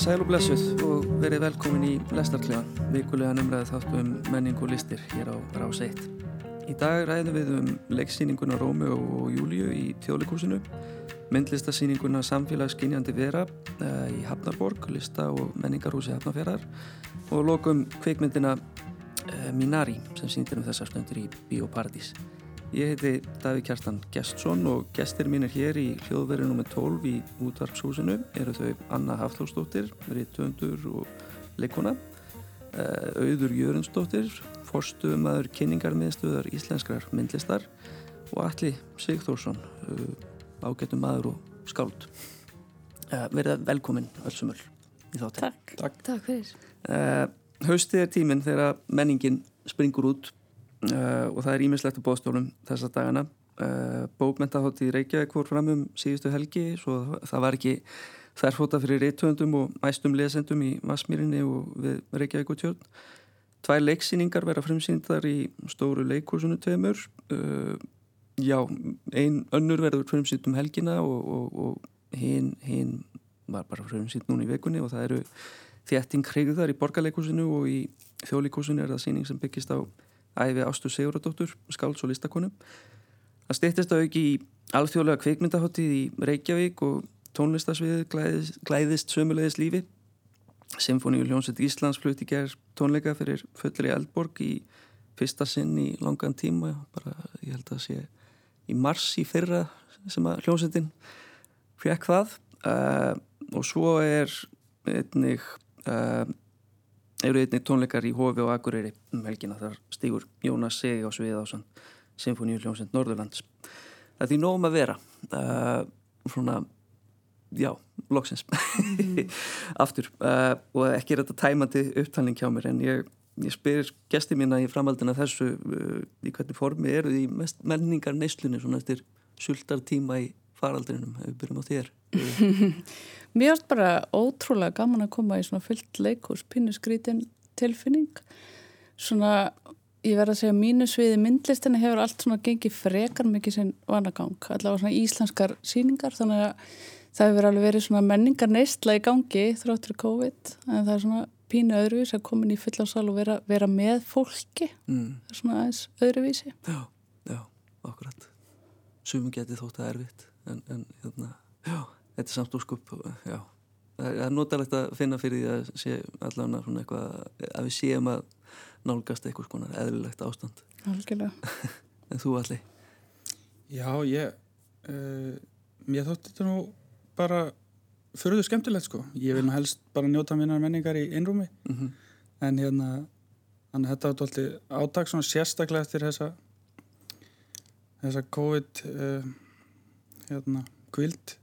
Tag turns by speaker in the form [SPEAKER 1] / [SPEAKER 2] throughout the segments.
[SPEAKER 1] Sæl og blessuð og verið velkomin í Lestarklegan, vikulega numraði þáttu um menning og listir hér á Rás 1. Í dag ræðum við um leiksýninguna Rómeo og Júliu í Þjóðleikúsinu, myndlistasýninguna Samfélagsginjandi vera uh, í Hafnarborg, lista og menningarhúsi Hafnarferðar og lokum kveikmyndina uh, Minari sem sýndir um þessar stundir í Bíóparadís. Ég heiti Daví Kjartan Gjestsson og gestir mín er hér í hljóðverðinu með 12 í útvarpshúsinu. Eru þau Anna Hafþórsdóttir, Rittvöndur og leikona, eh, Auður Jörundsdóttir, forstuðumæður kynningarmiðstöðar íslenskrar myndlistar og Alli Sigþórsson, eh, ágættum maður og skáld. Eh, Verða velkomin öllsumöll í þáttin.
[SPEAKER 2] Takk. Takk. Takk fyrir.
[SPEAKER 1] Haustið er tíminn þegar menningin springur út Uh, og það er ímislegt á bóðstólum þessa dagana. Uh, bókmentahátt í Reykjavík fór fram um síðustu helgi svo það var ekki þærfóta fyrir reytöndum og æstum lesendum í Vasmírinni og við Reykjavík og tjörn Tvær leiksýningar verða frumsýndar í stóru leikúsunu tveimur. Uh, já, ein önnur verður frumsýnd um helgina og, og, og hinn hin var bara frumsýnd núna í vekunni og það eru þétting hrigðar í borgarleikúsinu og í þjóðleikúsinu er það síning sem byggist á æfi Ástu Siguradóttur, skáls og listakonu. Það styrtist að auki í alþjóðlega kveikmyndahottið í Reykjavík og tónlistasviðið glæðist, glæðist sömulegis lífi. Symfóníu Ljónsett Íslands flutti gerð tónleika fyrir fullri eldborg í fyrsta sinn í langan tíma, bara ég held að sé í mars í fyrra sem að Ljónsettin fekk það uh, og svo er einnig uh, eru einnig tónleikar í Hófi og Akureyri um helgina þar stígur Jónas Segi á svið á Sinfoníu hljómsend Norðurlands það er því nógum að vera uh, svona já, loksins mm. aftur uh, og ekki er þetta tæmandi upptalning hjá mér en ég, ég spyr gesti mína í framhaldina þessu uh, í hvernig formi eru því mest menningar neyslunni svona eftir sultar tíma í faraldrinum ef við byrjum á þér.
[SPEAKER 2] Mér finnst bara ótrúlega gaman að koma í svona fullt leikurs, pínuskrítin tilfinning. Svona, ég verða að segja mínu sviði myndlistinni hefur allt svona gengið frekar mikið sem vanagang, allavega svona íslenskar síningar, þannig að það hefur alveg verið svona menningar neistla í gangi þráttur COVID, en það er svona pínu öðruvís að koma inn í fullarsal og vera, vera með fólki. Mm. það er svona aðeins öðruvísi.
[SPEAKER 1] Já, já, akkurat. Sumum getið þótt að erfitt en, en hérna, já þetta er samt úrskup já. það er notalegt að finna fyrir því að sé allavega svona eitthvað að við séum að nálgast eitthvað svona eðlilegt ástand
[SPEAKER 2] Algjörlega
[SPEAKER 1] En þú allir?
[SPEAKER 3] Já, ég uh, mér þótti þetta nú bara förðu skemmtilegt sko ég vil nú helst bara njóta minnar menningar í einrúmi mm -hmm. en hérna þannig að þetta var alltaf átak svona sérstaklega eftir þessa þessa COVID uh, hérna kvild.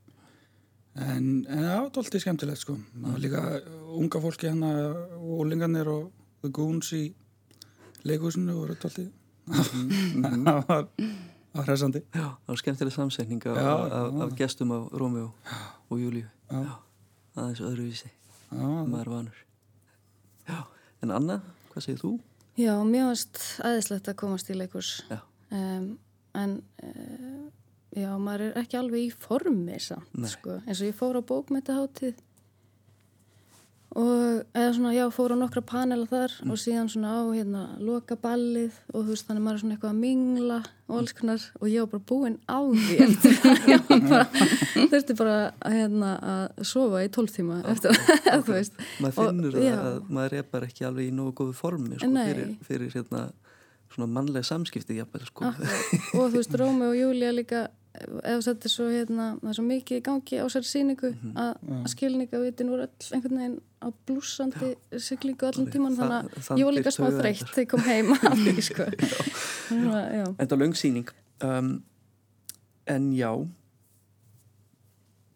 [SPEAKER 3] En, en það var doldið skemmtilegt sko. Það var líka unga fólki hérna og ólingarnir og the goons í leikúsinu voru doldið það var það var hræsandi
[SPEAKER 1] það var skemmtileg samsækning af, af, af gestum af Rómi og, og Júliu aðeins öðruvísi. Maður vanur. Já. en Anna, hvað segir þú?
[SPEAKER 4] Já, mér varst aðeinslegt að komast í leikús um, en uh, Já, maður er ekki alveg í formi samt, sko, eins og ég fór á bókmyndahátið og eða svona, já, fór á nokkra panela þar mm. og síðan svona á, hérna, loka ballið og þú veist, þannig maður er svona eitthvað að mingla og alls konar og ég var bara búinn á því eftir það, ég var bara þurfti bara hérna, að sofa í tóltíma eftir það, þú veist.
[SPEAKER 1] Maður finnur og, að, að maður er bara ekki alveg í nógu góðu formi, sko, fyrir, fyrir hérna svona mannlega samskipti jafnvel, sko.
[SPEAKER 4] og þú veist, Rómi og Júlia líka ef þetta er svo hérna, það er svo mikið í gangi á sér síningu mm -hmm. að, að skilningavitin voru öll einhvern veginn á blúsandi siglingu allan tíman þannig að ég var líka smá þreytt þegar ég kom heima af því sko.
[SPEAKER 1] En það er langsýning um, en já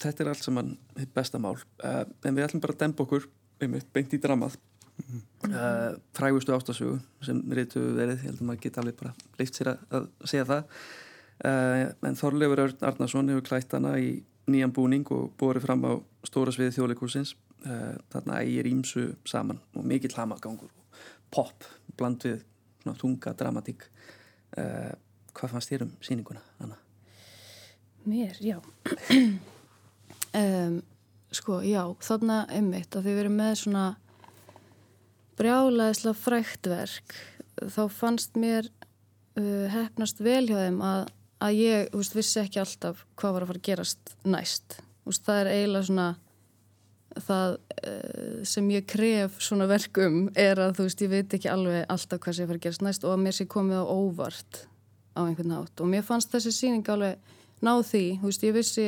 [SPEAKER 1] þetta er allt saman besta mál. Uh, en við ætlum bara að dempa okkur einmitt, beint í dramað mm uh, frægustu ástasögu sem reytu verið, ég held að maður geta alveg bara leift sér að, að segja það. Uh, en Þorleifur Örn Arnarsson hefur klætt hana í nýjan búning og borið fram á stóra sviði þjóðleikúsins uh, eh, þarna ægir ímsu saman og mikill hamagangur pop bland við svona, tunga dramatík. Uh, hvað fannst þér um síninguna, Anna?
[SPEAKER 4] Mér, já. Um, sko, já, þarna einmitt að þið verið með svona brjálaðislega frækt verk. Þá fannst mér uh, hefnast vel hjá þeim að, að ég, veist, vissi ekki alltaf hvað var að fara að gerast næst. Veist, það er eiginlega svona það uh, sem ég kref svona verkum er að þú veist, ég veit ekki alveg alltaf hvað sé að fara að gerast næst og að mér sé komið á óvart á einhvern nátt og mér fannst þessi síning alveg náð því, þú veist, ég vissi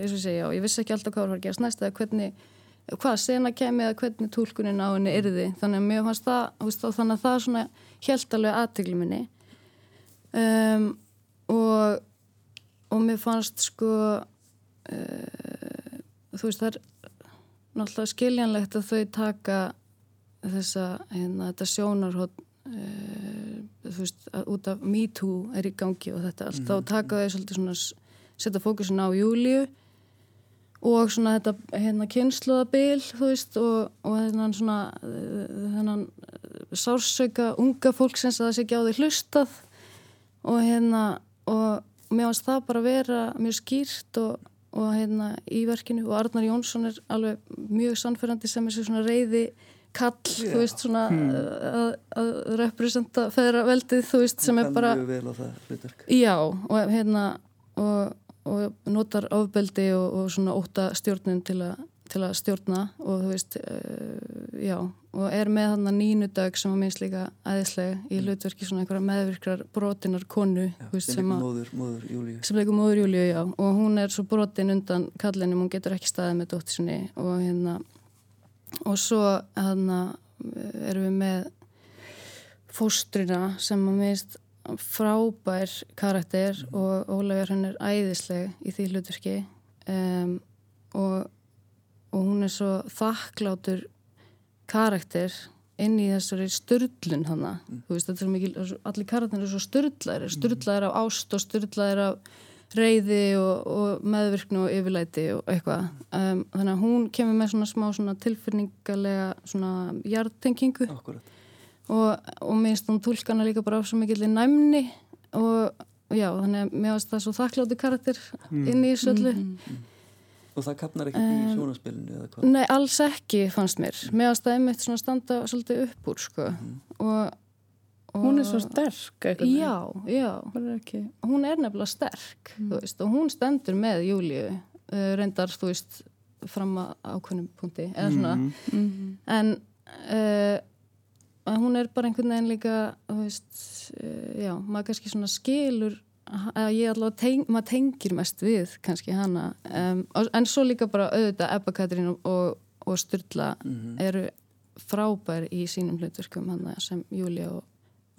[SPEAKER 4] eins og segja, ég vissi ekki alltaf hvað var að gerast næst eða hvernig, hvað sena kemið eða hvernig tólkunin á henni yrði. Þannig að mér fannst það, veist, þannig að það svona helt alveg aðtegli minni. Um, og og mér fannst sko uh, þú veist, það er náttúrulega skiljanlegt að þau taka þessa, hérna, þetta sjónarhótt uh, þú veist, að út af Me Too er í gangi og þetta allt, mm -hmm. þá taka þau svolítið svona, setja fókusin á Júliu og svona þetta hérna kynsluðabil, þú veist og, og þennan svona þennan sársauka unga fólk sem það sé ekki á því hlustað og hérna og mér finnst það bara að vera mjög skýrt og, og hérna í verkinu og Arnar Jónsson er alveg mjög sannferðandi sem er svona reyði kall, yeah. þú veist, svona hmm. að, að representa feðraveldið, þú veist, sem er bara já, og hérna og, og notar ofbeldi og, og svona óta stjórnum til, a, til að stjórna og þú veist uh, já, og er með hann að nínu dag sem að minnst líka aðeinslega í hlutverki svona einhverja meðvirkrar brotinar konu
[SPEAKER 1] já,
[SPEAKER 4] veist,
[SPEAKER 1] sem, sem, móður,
[SPEAKER 4] Júliu, já og hún er svo brotin undan kallinum, hún getur ekki staðið með dóttir sinni og hérna og svo hérna erum við með fóstrina sem að minnst frábær karakter mm. og Ólafur hann er æðisleg í því hlutverki um, og, og hún er svo þakklátur karakter inn í þessari störlun hana mm. þú veist þetta er mikil, allir karakterin er svo störlaðir störlaðir af ást og störlaðir af reyði og, og meðvirknu og yfirlæti og eitthvað um, þannig að hún kemur með svona smá svona tilfinningalega svona hjartengingu
[SPEAKER 1] Akkurat.
[SPEAKER 4] Og, og minnst hún tólkana líka bara á svo mikill næmni og já, þannig að mér finnst það svo þakkláttu karakter mm. inn í þessu öllu
[SPEAKER 1] mm. Og það kapnar ekki um, í sjónaspilinu eða hvað?
[SPEAKER 4] Nei, alls ekki fannst mér mér finnst það einmitt svona standa svolítið upp úr sko mm. og
[SPEAKER 2] Og hún er svo sterk eitthvað.
[SPEAKER 4] Já, já.
[SPEAKER 2] Er
[SPEAKER 4] hún er nefnilega sterk, mm. þú veist, og hún stendur með Júliu, uh, reyndar, þú veist, fram að ákveðnum punkti, eða svona, mm -hmm. en uh, hún er bara einhvern veginn líka, veist, uh, já, maður kannski svona skilur, að ég allavega, teng, maður tengir mest við kannski hana, um, en svo líka bara auðvitað Ebba Katrín og, og, Sturla mm -hmm. eru frábær í sínum hlutverkum hana sem Júlia og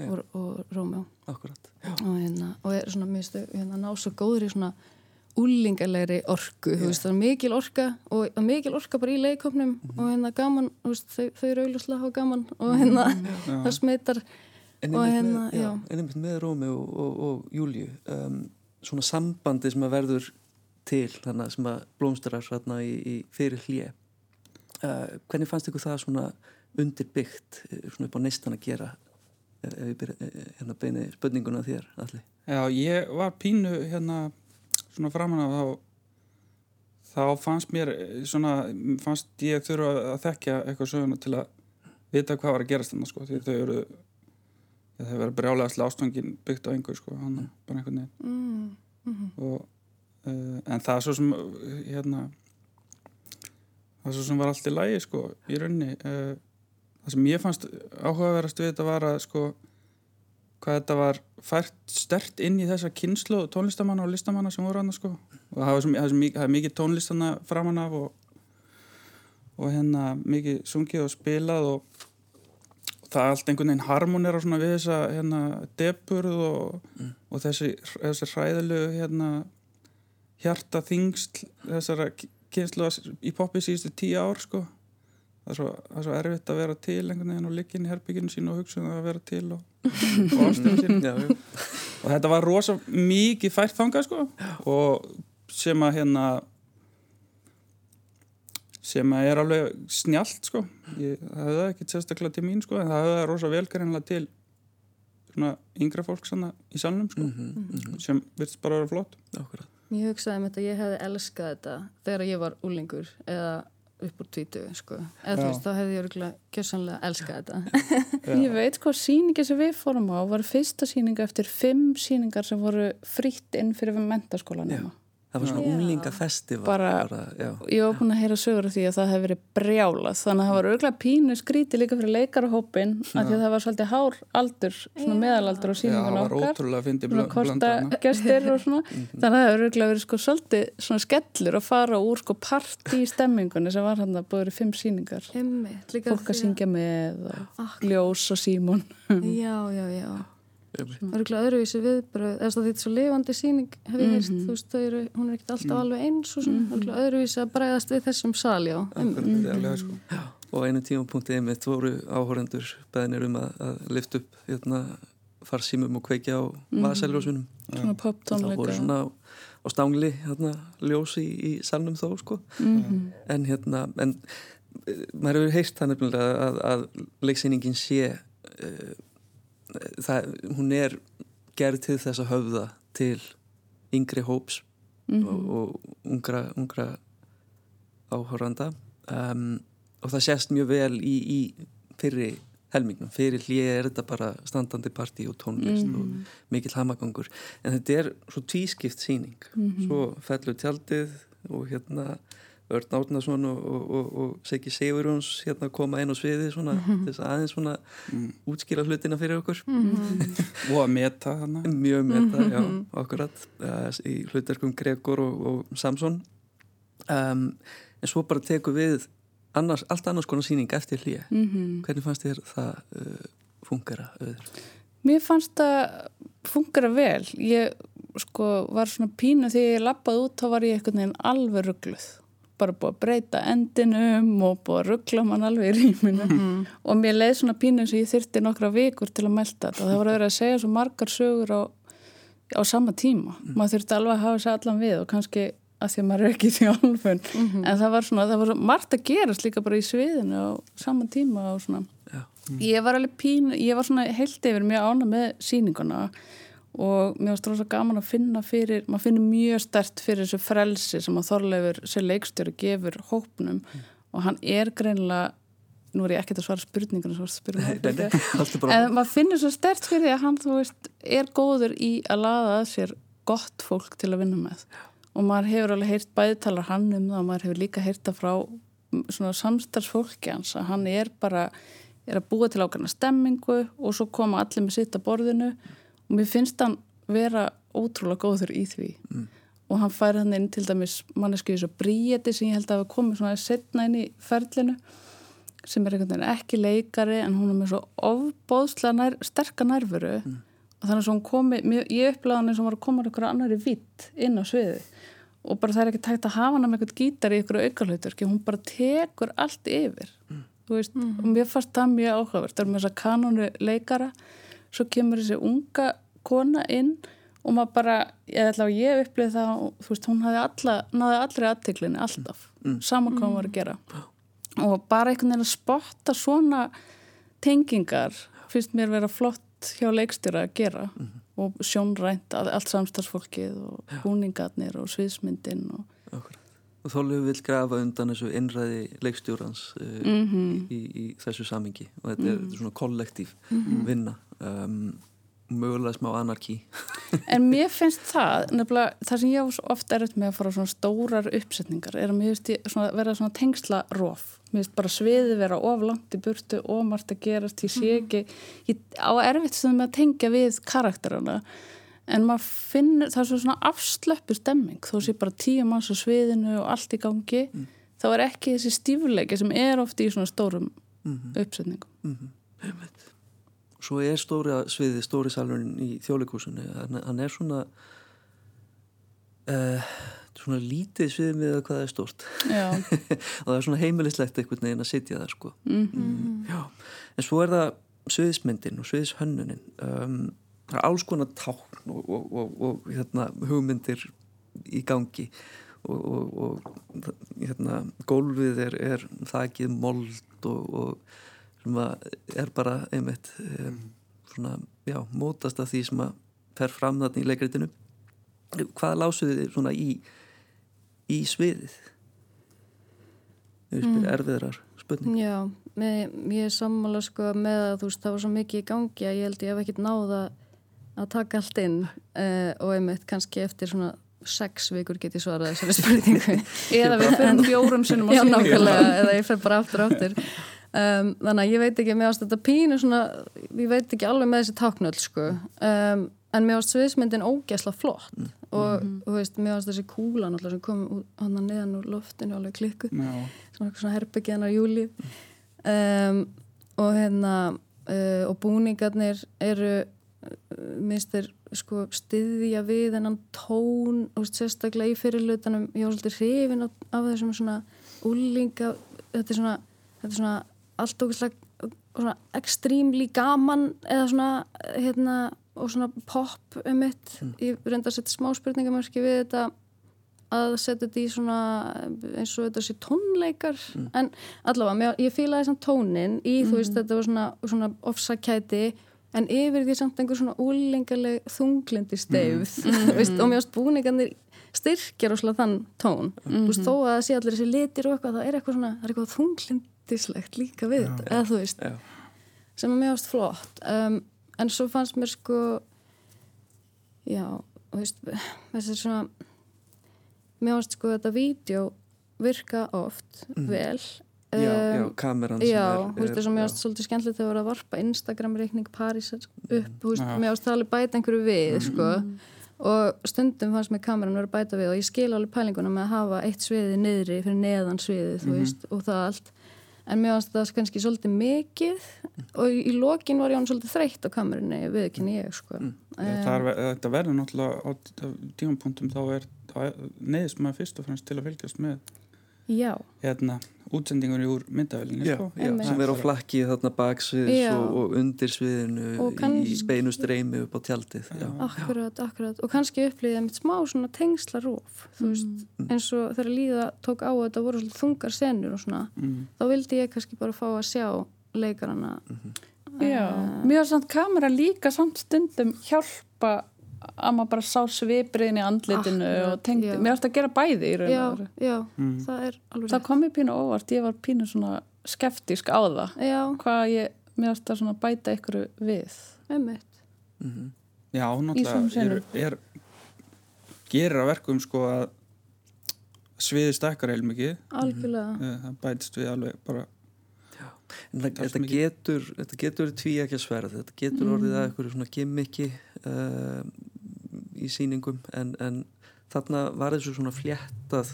[SPEAKER 4] og, og Rómjó og, hérna, og er svona mistu, hérna, ná svo góður í svona úlingalegri orku, yeah. veist, það er mikil orka og mikil orka bara í leikofnum mm -hmm. og hérna gaman, veist, þau, þau eru auðvitað hafa gaman og hérna mm -hmm. það smittar
[SPEAKER 1] en einmitt hérna, með, með Rómjó og, og Júliu um, svona sambandi sem að verður til þannig sem að blómstrar hérna í, í fyrir hlje uh, hvernig fannst ykkur það svona undirbyggt svona upp á neistan að gera ef ég byrja hérna beini spönninguna þér allir.
[SPEAKER 3] Já, ég var pínu hérna svona framan af þá þá fannst mér svona, fannst ég þurfa að þekkja eitthvað söguna til að vita hvað var að gerast þannig sko, því þau eru þau verður brjálega ástfangin byggt á einhver sko, hann bara einhvern veginn mm, mm -hmm. og uh, en það er svo sem hérna það svo sem var allt í lægi sko, í raunni uh, það sem ég fannst áhugaverðast við þetta var að sko hvað þetta var fært stert inn í þessa kynslu tónlistamanna og listamanna sem voru hann sko og það var, það var, mikið tónlistanna framan af og, og hérna mikið sungið og spilað og, og það er allt einhvern veginn harmonera svona við þessa hérna deburð og, mm. og þessi, þessi hræðilegu hérna hjarta þingst þessara kynslu í poppi síðustu tíu ár sko það er svo, það er svo erfitt að vera til einhvern veginn og liggin í herbygginu sín og hugsa um að vera til og, og ástöðum sín já, já. og þetta var rosa mikið fært þanga sko. Og sem að hérna sem að er alveg snjált sko. Ég, það höfða ekki sérstaklega til mín sko en það höfða rosa velkarinnlega til svona yngra fólk sanna í salnum sko mm -hmm, mm -hmm. sem virðist bara að vera flott.
[SPEAKER 1] Akkurat.
[SPEAKER 4] Ég hugsaði um þetta, ég hefði elskað þetta þegar ég var úlingur eða upp úr tvítu, sko. Eða þú veist, þá hefði ég örgulega kjössanlega elskað þetta.
[SPEAKER 2] Ég veit hvað síningi sem við fórum á var fyrsta síninga eftir fimm síningar sem voru frítt inn fyrir mentaskólanum.
[SPEAKER 1] Það var svona
[SPEAKER 4] Já.
[SPEAKER 1] unglinga
[SPEAKER 2] Bara-
[SPEAKER 1] já.
[SPEAKER 2] Ég var búin að heyra sögur af því að það hefði verið brjálað. Þannig að það var auðvitað pínu skríti líka fyrir leikarahópin að því að það var svolítið hár aldur, svona meðalaldur á
[SPEAKER 3] Já,
[SPEAKER 2] síningun
[SPEAKER 3] það var
[SPEAKER 2] okkar.
[SPEAKER 3] ótrúlega að fyndi
[SPEAKER 2] svona
[SPEAKER 3] blanda
[SPEAKER 2] korta gestir og svona. Þannig að það hefur auðvitað verið sko svolítið svona skellur að fara úr sko partí stemmingunni sem var hann að búið fimm síningar fólk að syngja með og ljós og símon.
[SPEAKER 4] Já, já, já. Örgulega öðruvísi viðbröð, eða þetta er svo lifandi síning, hef ég heist, þú veist, þau eru, hún er ekkert alltaf alveg eins og svona, örgulega öðruvísi að bræðast við þessum sal, já.
[SPEAKER 3] Akkurat, alveg, sko.
[SPEAKER 1] og einu tímapunkti einmitt voru áhórendur beðinir um að, að lifta upp hérna, farsímum og kveikja á vasaljósunum.
[SPEAKER 2] Svona pop
[SPEAKER 1] það voru svona á, á stangli hérna, ljós í, í salnum þó sko.
[SPEAKER 2] Mhm.
[SPEAKER 1] en hérna en eh, maður hefur heyrt það nefnilega að, að leiksýningin sé uh, það, hún er gerð til þess að höfða til yngri hóps
[SPEAKER 2] Mhm.
[SPEAKER 1] og, og ungra, ungra áhóranda um, og það sést mjög vel í, í fyrri helmingnum, fyrir hlýja er þetta bara standandi partí og tónlist
[SPEAKER 2] Mhm.
[SPEAKER 1] og mikill hamagangur en þetta er svo tvískipt síning
[SPEAKER 2] Mhm.
[SPEAKER 1] svo fellur tjaldið og hérna Örn Átnason og, og, og, og Siggi Sigurjóns hérna koma inn á sviði svona, þess að aðeins svona
[SPEAKER 3] Mm.
[SPEAKER 1] útskýra hlutina fyrir okkur
[SPEAKER 3] og að meta hana
[SPEAKER 1] mjög með það, já, akkurat uh, í hlutverkum Gregor og, og Samson um, en svo bara teku við annars, allt annars konar síning eftir hlýja
[SPEAKER 2] Mhm.
[SPEAKER 1] hvernig fannst þér það uh, fungera öður?
[SPEAKER 2] Mér fannst það fungera vel. Ég sko var svona pínu þegar ég lappaði út þá var ég einhvern veginn alveg ruggluð. Bara búið að breyta endinum og búið að ruggla mann alveg í rýminu. Og mér leið svona pínu sem ég þyrti nokkra vikur til að melda þetta. Og það voru verið að segja svo margar sögur á, á sama tíma. Maður þurfti alveg að hafa sér allan við og kannski að því að maður er ekki þjálfun. En það var svona, það var svo margt að gerast líka bara í sviðinu á sama tíma og svona.
[SPEAKER 1] Já.
[SPEAKER 2] Ég var alveg pín, ég var svona heilt yfir mjög ána með sýninguna og mér varst rosa gaman að finna fyrir, maður finnur mjög stert fyrir þessu frelsi sem að Þorleifur sem leikstjóri gefur hópnum og hann er greinilega, nú er ég ekkert að svara spurningunum
[SPEAKER 1] er bara
[SPEAKER 2] en maður finnur svo stert fyrir því að hann veist, er góður í að laða að sér gott fólk til að vinna með. Og maður hefur alveg heyrt bæðitalar hann um það og maður hefur líka heyrt það frá mm, svona samstarfsfólki hans að hann er bara er að búa til ákveðna stemmingu og svo koma allir með sitt að borðinu og mér finnst hann vera ótrúlega góður í því. Og hann fær hann inn til dæmis manneski þessu bríeti sem ég held að hafa komið svona setna inn í ferlinu sem er einhvern veginn ekki leikari en hún er með svo ofbóðslega nær, sterka nærveru. Og þannig að svo hún komi, ég upplæða hann eins og var að koma einhverja annari vitt inn á sviði og bara það er ekki tægt að hafa hann með einhvern gítar í einhverju aukarlautur hún bara tekur allt yfir. Þú veist, og mér fannst það mjög áhugavert. Það er með þess að kanónu leikara svo kemur þessi unga kona inn og maður bara, ég ætla að ég upplýði það og þú veist, hún hafði alla, náði allri aðtiklinni alltaf, saman hvað hún var að gera. Og bara einhvern veginn að spotta svona tengingar finnst mér vera flott hjá leikstjóra að gera. Og sjónrænt að allt samstagsfólkið og búningarnir og sviðsmyndin og.
[SPEAKER 1] Og Þorleifur vil grafa undan þessu innræði leikstjórans uh,
[SPEAKER 2] Mhm.
[SPEAKER 1] í, í þessu samingi og þetta er, þetta er svona kollektív vinna um, mögulega smá anarki
[SPEAKER 2] En mér finnst það, nefnilega, það sem ég á svo oft erfitt með að fara svona stórar uppsetningar er að mér finnst ég svona, vera svona tengsla rof. Mér finnst bara sviði vera of langt í burtu, of margt að gerast, ég sé ekki, ég á erfitt sem með að tengja við karakterana en maður finnur, það er svo svona afslöppu stemming, þó sé bara tíu manns á sviðinu og allt í gangi, þá er ekki þessi stífleiki sem er oft í svona stórum uppsetningum.
[SPEAKER 1] Svo er stóri sviði, stóri salurinn í þjólikúsinu hann, hann er svona uh, svona lítið sviði með hvað það er stórt. Og það er svona heimilislegt einhvern veginn að sitja það sko. Mm, já. en svo er það sviðismyndin og sviðishönnunin. Um, það er alls konar tákn og, og, og, og hérna, hugmyndir í gangi. Og, og, og hérna, gólfið er, er þakið mold og, og sem er bara einmitt um, svona, já, mótast af því sem að fer fram þarna í leikritinu. Hvað lásuðu þið svona í í sviðið? Ég spyr erfiðrar spurning
[SPEAKER 4] Já, með, ég er sammála sko með að þú veist, það var svo mikið í gangi að ég held ég hef ekkert náða að taka allt inn uh, og einmitt kannski eftir svona sex vikur get ég svarað þessari spurningu.
[SPEAKER 2] Eða við fyrir fjórum sinnum á
[SPEAKER 4] nákvæmlega, eða ég fer bara aftur aftur um, þannig að ég veit ekki mér ást þetta pínu svona, ég veit ekki alveg með þessi táknöld sko. Um, en mér ást sviðsmyndin ógæsla flott. Og þú veist, mér ást þessi kúla náttúrulega sem kom út- hann að neðan úr loftinu alveg klikku
[SPEAKER 3] Já,
[SPEAKER 4] svona, svona herbyggið hennar júli um, og hérna uh, og búningarnir eru minnst er sko styðja við hennan tón og sérstaklega í fyrirlutanum ég var svolítið hrifin af, af þessum svona úlinga þetta er svona, þetta er svona allt okkur svona ekstrímli gaman eða svona hérna og svona pop um mitt ég reynda að setja smá spurningamörki við þetta að setja þetta í svona eins og þetta sé tónleikar. En allavega, ég fílaði samt tónin í þú veist, þetta var svona, svona ofsakæti, en yfir því samt einhver svona úlingarleg þunglindi veist, og mér ást búningarnir styrkjar og þann tón, þú veist, þó að það sé allir þessi litir og eitthvað, það er eitthvað svona, það er eitthvað þunglindislegt líka við þetta, eða þú veist
[SPEAKER 1] Já.
[SPEAKER 4] sem að mér ást flott um, en svo fannst mér sko já, þú veist þessi svona mér ást sko þetta vídeo virka oft vel
[SPEAKER 1] já, já,
[SPEAKER 4] Um,
[SPEAKER 1] kameran sem
[SPEAKER 4] Já,
[SPEAKER 1] er,
[SPEAKER 4] þú veist þess að mér
[SPEAKER 1] já.
[SPEAKER 4] ást svolítið skemmtilegt þegar það var að varpa Instagram-reikning Parísar upp, þú veist,
[SPEAKER 3] Já.
[SPEAKER 4] ást það alveg bæta einhverju við, sko. Og stundum fannst mér kameran verið að bæta við og ég skil alveg pælinguna með að hafa eitt sviði niðri fyrir neðan sviðið, þú veist, og það allt en mér fannst það kannski svolítið mikið og í, lokin var ég hann svolítið þreytt á kamerunni, viðkynni ég, sko.
[SPEAKER 3] Já, það er, þetta verður náttúrulega á tímapunktum þá er neðist maður fyrst og fremst til að fylgjast með
[SPEAKER 4] Já,
[SPEAKER 3] hérna, útsendingunni úr myndavelinni
[SPEAKER 1] Já,
[SPEAKER 3] sko.
[SPEAKER 1] já, sem er á flakki þarna baksviðs og, og undir sviðinu
[SPEAKER 4] Og
[SPEAKER 1] í
[SPEAKER 4] kannski-
[SPEAKER 1] beinu streymi upp á tjaldið já.
[SPEAKER 4] akkurat, akkurat. Og kannski upplýðið mitt smá svona tengslarúf þú veist, eins og þegar líða tók á þetta voru svolítið þungar senur og svona
[SPEAKER 3] mm.
[SPEAKER 4] þá vildi ég kannski bara fá að sjá leikarana.
[SPEAKER 2] Já, mér var samt kamera líka samt stundum hjálpa að maður bara sá svipriðin í andlitinu
[SPEAKER 4] Akkurat,
[SPEAKER 2] og tengdi,
[SPEAKER 4] já.
[SPEAKER 2] mér varst að gera bæði í raun
[SPEAKER 4] já,
[SPEAKER 2] og veru.
[SPEAKER 4] já,
[SPEAKER 3] Mm.
[SPEAKER 4] það er alveg
[SPEAKER 2] Það kom mér pínu óvart, ég var pínu svona skeptísk á það,
[SPEAKER 4] já,
[SPEAKER 2] hvað ég, mér varst að svona bæta ykkur við.
[SPEAKER 4] einmitt
[SPEAKER 1] Mhm.
[SPEAKER 3] Já,
[SPEAKER 2] svona
[SPEAKER 3] náttúrulega er, er gerir að verkum sko að sviði stakkar heil mikið
[SPEAKER 4] algjörlega,
[SPEAKER 3] Eh, það bætist við alveg bara
[SPEAKER 1] En það, þetta,
[SPEAKER 3] mikið-
[SPEAKER 1] getur, þetta getur tví ekki að sverð þetta getur orðið að eitthvað svona gimmiki uh, í sýningum en, en þarna var þessu svona fléttað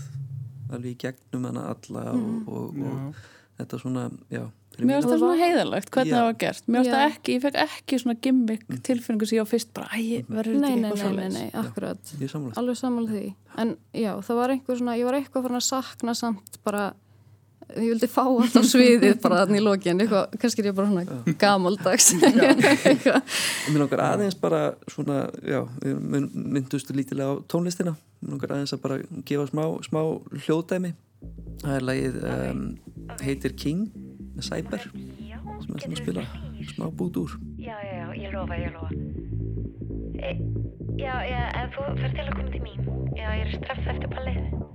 [SPEAKER 1] alveg í gegnum hana alla og, og,
[SPEAKER 3] já,
[SPEAKER 1] og þetta svona, já
[SPEAKER 2] Mér
[SPEAKER 1] mína-
[SPEAKER 2] það svona heiðalegt, hvernig
[SPEAKER 1] Já.
[SPEAKER 2] það var gert. Mér
[SPEAKER 4] Já.
[SPEAKER 2] það ekki, ég fekk ekki svona gimmick tilfinningu sem ég á fyrst bara, æ, verður
[SPEAKER 4] nei,
[SPEAKER 2] þetta
[SPEAKER 4] nei,
[SPEAKER 2] eitthvað
[SPEAKER 4] nei,
[SPEAKER 2] svo
[SPEAKER 4] nei, nei, akkurat. alveg sammála því. En já, það var einhver svona, ég var eitthvað farin að sakna samt bara ég vildi fá allt á sviðið bara þannig í lokin, eitthvað, kannski er ég bara svona gamaldags eitthvað
[SPEAKER 1] Mér langar aðeins bara svona, já, við mun- myndustu lítilega á tónlistina. Mér langar aðeins að bara gefa smá, smá hljóðdæmi. Það er lagið um, heitir King með Cyber sem við ætlum að spila smá bút úr.
[SPEAKER 5] Já, já, já, ég lofa, ég lofa. E, já, já, ef þú fer til að koma til mín. Já, ég er strax eftir pallið.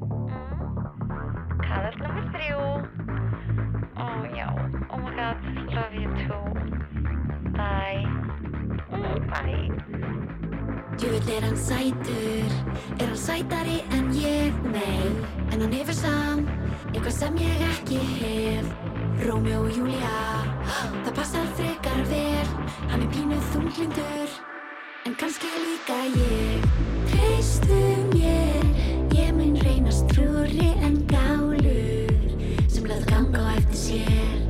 [SPEAKER 5] Mm. Kaðall nummer þrjú. Ó, já, oh my god, love you too. Bye. Mm, bye.
[SPEAKER 6] Djúvill er hann sætur, er hann sætari en ég, nei En hann hefur samt, eitthvað sem ég ekki hef Rómjó og Júlia, það passar frekar vel Hann er pínuð þunglindur, en kannski líka ég Treystu mér, ég mun reynast trúri en ganga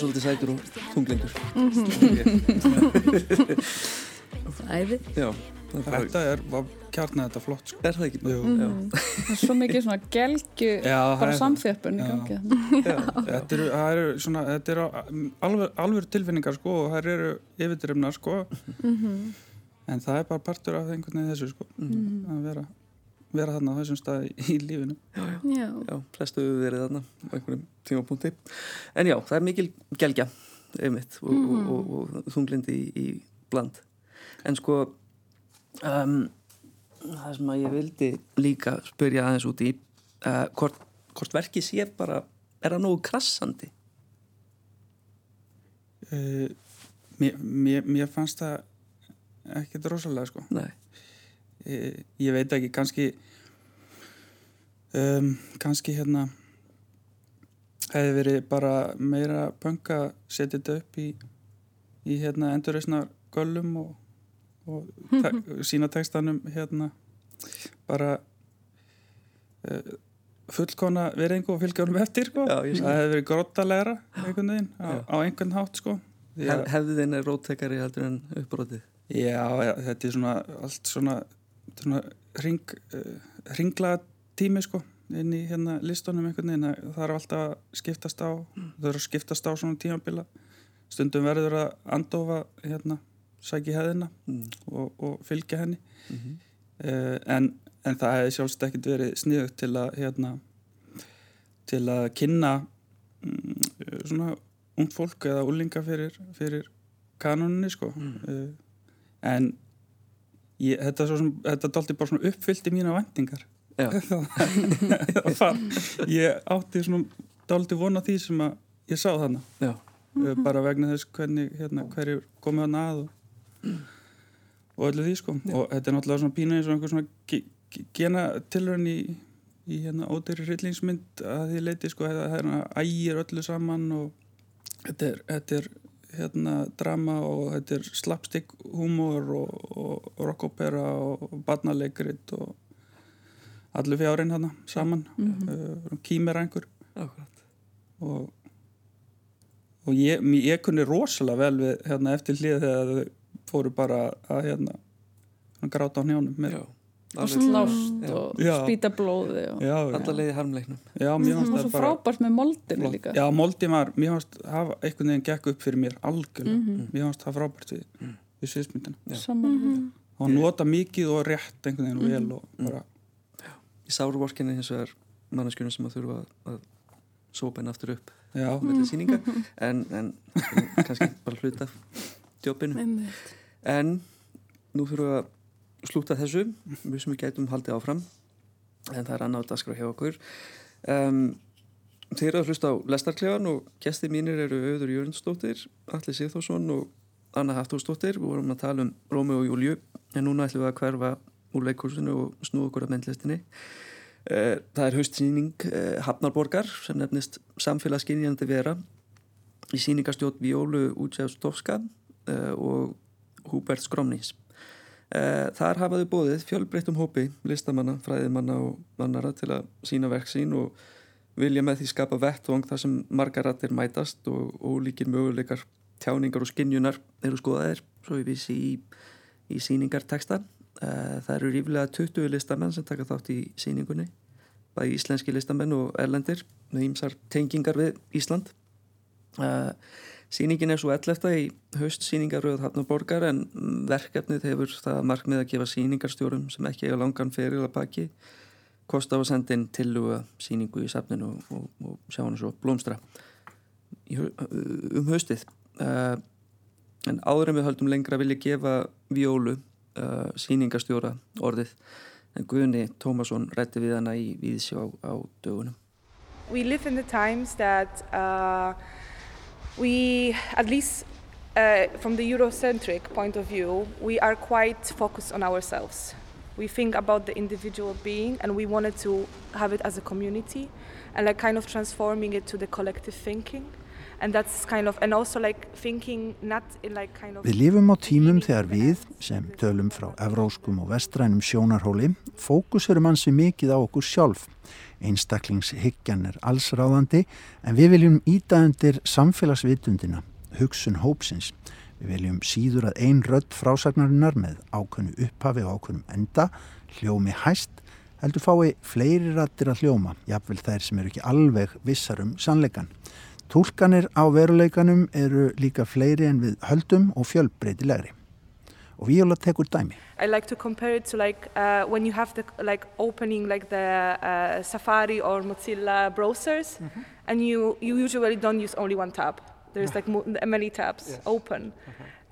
[SPEAKER 1] er svolítið sætur og tunglindur
[SPEAKER 4] Æði.
[SPEAKER 1] Já, það er bara,
[SPEAKER 3] Þetta er, var kjarnað þetta flott sko.
[SPEAKER 1] er það ekki?
[SPEAKER 3] Jú.
[SPEAKER 1] Já,
[SPEAKER 2] Það er svo mikið svona gelgju
[SPEAKER 3] Já, það
[SPEAKER 2] bara
[SPEAKER 3] er-
[SPEAKER 2] samþjöppun í gangi.
[SPEAKER 1] Já,
[SPEAKER 3] Þetta eru, það eru svona, þetta eru alveg, alveg tilfinningar sko og þær eru yfirdrifnar sko. En það er bara partur af einhvern veginn þessu sko að vera, vera þarna á þessum stað í, lífinu.
[SPEAKER 4] Já.
[SPEAKER 1] já, flestu hefur verið þarna á einhverjum tímapunkti. En já, það er mikil gelgja einmitt og, og, og, og þunglindi í, í bland. En sko um, það sem að ég vildi líka spyrja aðeins út í uh, hvort, hvort verkið sé bara er það nógu krassandi?
[SPEAKER 3] Uh, mér, mér, mér fannst það ekkert rosalega sko.
[SPEAKER 1] Nei,
[SPEAKER 3] ég, ég veit ekki, kannski um, kannski hérna hefði verið bara meira punk að setja þetta upp í, í hérna endurreisnar göllum og, og te sína textanum hérna bara uh, fullkona verðingu og fylgja honum eftir sko.
[SPEAKER 1] Já,
[SPEAKER 3] það hefði verið grottalegra einhvern veginn á, á einhvern hátt sko.
[SPEAKER 1] Hef, hefði er róttekari heldur en uppbrotið
[SPEAKER 3] Já, já, þetta er svona allt svona, svona ring, uh, ringla tími sko inn í hérna listunum einhvern veginn það þarf alltaf að skiptast á það þarf að skiptast á svona tímabila. Stundum verður að andofa hérna, sæki hefðina
[SPEAKER 1] mm.
[SPEAKER 3] og, og fylgja henni.
[SPEAKER 1] Mm
[SPEAKER 3] uh, en, en það hefði sjálfst ekkert verið sniðugt til að hérna til að kynna mm, svona ung fólk eða úlinga fyrir, fyrir kanoninni sko. Uh, en ég, þetta, er svo sem, þetta daldi bara svona uppfyllti mína vendingar
[SPEAKER 1] já,
[SPEAKER 3] ég átti svona daldi vona því sem að ég sá þarna.
[SPEAKER 1] Já,
[SPEAKER 3] uh, bara vegna þess hvernig hérna, hverju komið hann að og, og öllu því sko. Og þetta er náttúrulega svona pínu eins og einhver svona ge, ge, gena tilraun í, í hérna ódýri hryllingsmynd að því leiti sko þetta hérna ægir öllu saman og þetta er, þetta er hérna drama og þetta er slapstick humor og, og rockopera og barnaleikrit og allir fjárinn hérna saman mm -hmm. uh,
[SPEAKER 1] akkurat
[SPEAKER 3] og, og ég, ég kunni rosalega vel við hérna eftir hlið þegar þau fóru bara að hérna gráta á hnjánum mér.
[SPEAKER 2] Og slást
[SPEAKER 1] Já.
[SPEAKER 2] og spýta blóði og...
[SPEAKER 1] alla leiði harmleiknum.
[SPEAKER 3] Já, mér
[SPEAKER 2] það
[SPEAKER 3] fannst
[SPEAKER 2] var
[SPEAKER 3] það
[SPEAKER 2] svo frábært með moldinu
[SPEAKER 3] flott.
[SPEAKER 2] líka.
[SPEAKER 3] Já, Moldi var, mér fannst hafa einhvern veginn gekk upp fyrir mér algjörlega. Mér fannst það frábært við, við sviðsmyndina.
[SPEAKER 2] Saman
[SPEAKER 3] og nota mikið og rétt einhvern veginn og vel og bara,
[SPEAKER 1] í sárvorkinni hins vegar manneskjuna sem að þurfa að, að sópa henni aftur upp
[SPEAKER 3] já,
[SPEAKER 1] með sýninga. En, en kannski bara hluta af djópinu. En nú þurfum við að slúta þessu við sem við gætum haldið áfram en það er annað dagskrá hjá okkur. Um, þeir eru að hlusta á lestarklefan og gesti mínir eru Auður Jörnsdóttir Alli Sigþórsson og Anna Haftórsdóttir við vorum að tala um Rómi og Júliu en núna ætlum við að hverfa úr leikursinu og snúða okkur að myndlistinni. Eh, Það er haustsýning eh, Hafnarborgar sem nefnist Samfélagsginjandi vera í sýningarstjótt Víólu Útsjafsdófska og Húbert Skromnís. Eh, Þar hafaðu bóðið fjölbreyttum hópi listamanna, fræðimanna og mannara til að sína verk sín og vilja með því skapa vettvang þar sem margar rættir mætast og ólíkir möguleikar tjáningar og skinjunar eru skoðaðir svo ég vísi í, í sýningarteksta. Eh, Það eru ríflega 20 listamenn sem taka þátt í sýningunni bæði íslenski listamenn og erlendir með ímsar tengingar við Ísland uh, Sýningin er svo 11. í haust sýningaröð Hafnaborgar en verkefnið hefur það markmið að gefa sýningarstjórum sem ekki eiga langan feril að baki kost á að senda inn tilluga sýningu í safninu og, og, og sjá hann svo blómstra um haustið uh, en áður en við höldum lengra vil ég gefa Víólu uh, sýningarstjóra orðið en Guðni Tómasson rætti við hana í Víðsjá á dögunum
[SPEAKER 7] we live in the times that uh, we, at least uh, from the Eurocentric point of view, we are quite focused on ourselves. We think about the individual being and we wanted to have it as a community and like kind of transforming it to the collective thinking. and that's kind of and also like thinking not in like kind of
[SPEAKER 8] Við lifum á tímum þegar við, sem tölum frá evróskum og vestrænum sjónarhóli, fókusurum ansi mikið á okkur sjálf. Einstaklingshyggjan er allsráðandi en við viljum íta undir samfélagsvitundina, hugsun hópsins. Við viljum síður að ein rödd frásagnarinnar með ákveðnu upphafi og ákveðnum enda, hljómi hæst, heldur fái fleiri rættir að hljóma, jafnvel þær sem eru ekki alveg vissar um sannleikan. Tólkanir á veruleikanum eru líka fleiri en við höldum og fjölbreytilegri. Og tekur dæmi.
[SPEAKER 7] I like to compare it to like uh, when you have the like opening like the uh, Safari or Mozilla browsers, and you you usually don't use only one tab. There's like many tabs open,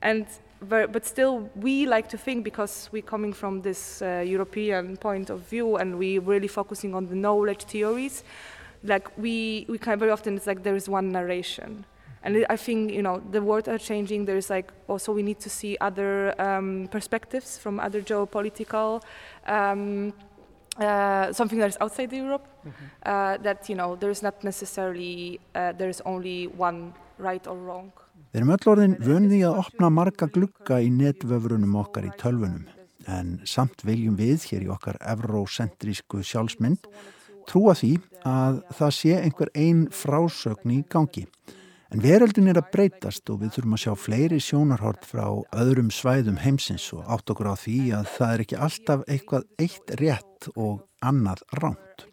[SPEAKER 7] and but still we like to think because we're coming from this uh, European point of view and we're really focusing on the knowledge theories. Like we we kind of very often it's like there is one narration. And I think you know the world are changing. There's like also we need to see other um, perspectives from other geopolitical um, uh, something that is outside Europe. Uh, that you know there is not necessarily uh, there is only one right or wrong.
[SPEAKER 8] Við erum öll orðin vönði að opna marga glugga í netvöfrunum okkar í tölvunum en samt viljum við hér í okkar evrósentrísku sjálfsmynd trúa því að það sé einhver ein frásögn í gangi. En veröldin er að breytast og við þurfum að sjá fleiri sjónarhort frá öðrum svæðum heimsins og átt okkur á því að það er ekki alltaf eitthvað eitt rétt og annað ránt.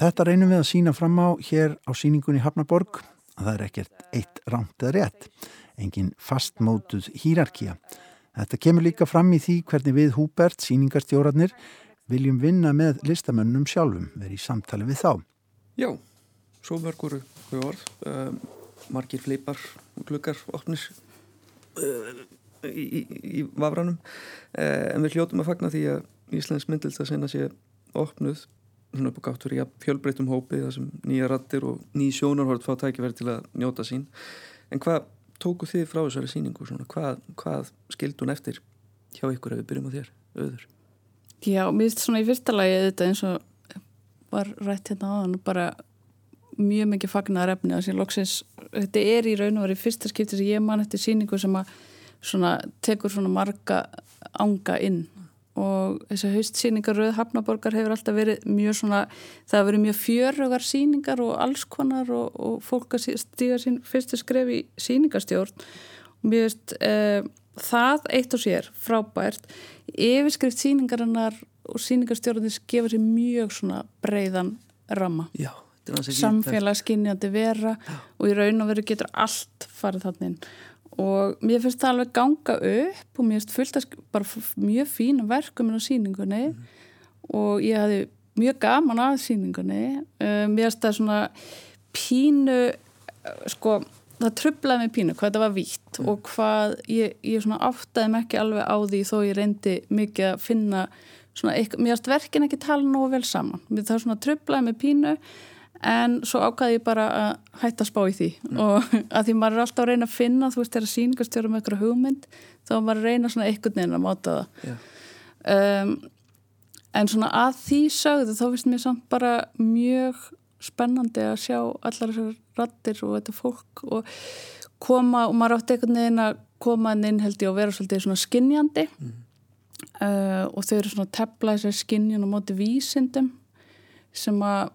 [SPEAKER 8] Þetta reynum við að sína fram á hér á síningunni Hafnaborg að það er ekkert eitt ránt eða rétt, engin fastmótuð hýrarkía. Þetta kemur líka fram í því hvernig við Húbert, síningarstjórarnir, viljum vinna með listamönnum sjálfum, verið í samtali við þá.
[SPEAKER 1] Já, svo mörg voru þau orð, um, margir fleipar og gluggar opnir uh, í, í, í vafranum, uh, en við hljótum að fagna því að Íslands myndilst að senna sé opnuð svona upp á gátt fyrir fjölbreytum hópi þar sem nýja rattir og ný sjónarhort fá tækifæri til að njóta sín. En hvað tóku þið frá þessari síningu svona, hvað, hvað skildi hún eftir hjá ykkur ef við byrjum á þér, auður?
[SPEAKER 2] Já, mér finnst svona í fyrsta lagi þetta eins og var rætt hérna áðan bara mjög mikið fagnar efni þetta er í raun og verið fyrsta skipti sem ég man eftir síningu sem að svona tekur svona marga anga inn. Og þessi haustsýningar Rauð Hafnaborgar hefur alltaf verið mjög svona það hefur verið mjög fjörugar síningar og alls konar og, og fólk að stíga sín fyrstu skref í síningarstjórn og mér veist eh, það eitt og sér frábært. Yfirskrift síningarinnar og síningarstjórnir gefur sér mjög svona breiðan ramma.
[SPEAKER 1] Já,
[SPEAKER 2] samfélagsskinnjandi vera og í raun og veru getur allt farið þannig og mér finnst það alveg ganga upp og mér finnst fullt að bara mjög fína verkum á síningunni og ég hafði mjög gaman af síningunni uh, mér finnst það svona pínu uh, sko það trublaði mig pínu hvað þetta var vítt og hvað ég, ég svona áttaði mig ekki alveg á því þó ég reyndi mikið að finna svona, mér finnst verkin ekki tala nógu vel saman. Mér það svona trublaði mig pínu en svo ákvaði ég bara að hætta að spá í því. Og að því maður er alltaf að reyna að finna þú veist þegar sýningarstjóra með eitthvað hugmynd þá maður að reyna svona einhvern veginn að máta það.
[SPEAKER 1] Já.
[SPEAKER 2] um, en svona að því sögðu þá finnst mér samt bara mjög spennandi að sjá allar þessar rattir og þetta fólk og koma og maður átti einhvern veginn að koma inn held ég og vera svolítið svona skinjandi uh, og þau eru svona að tepla þessar skinjun og móti vísindum sem að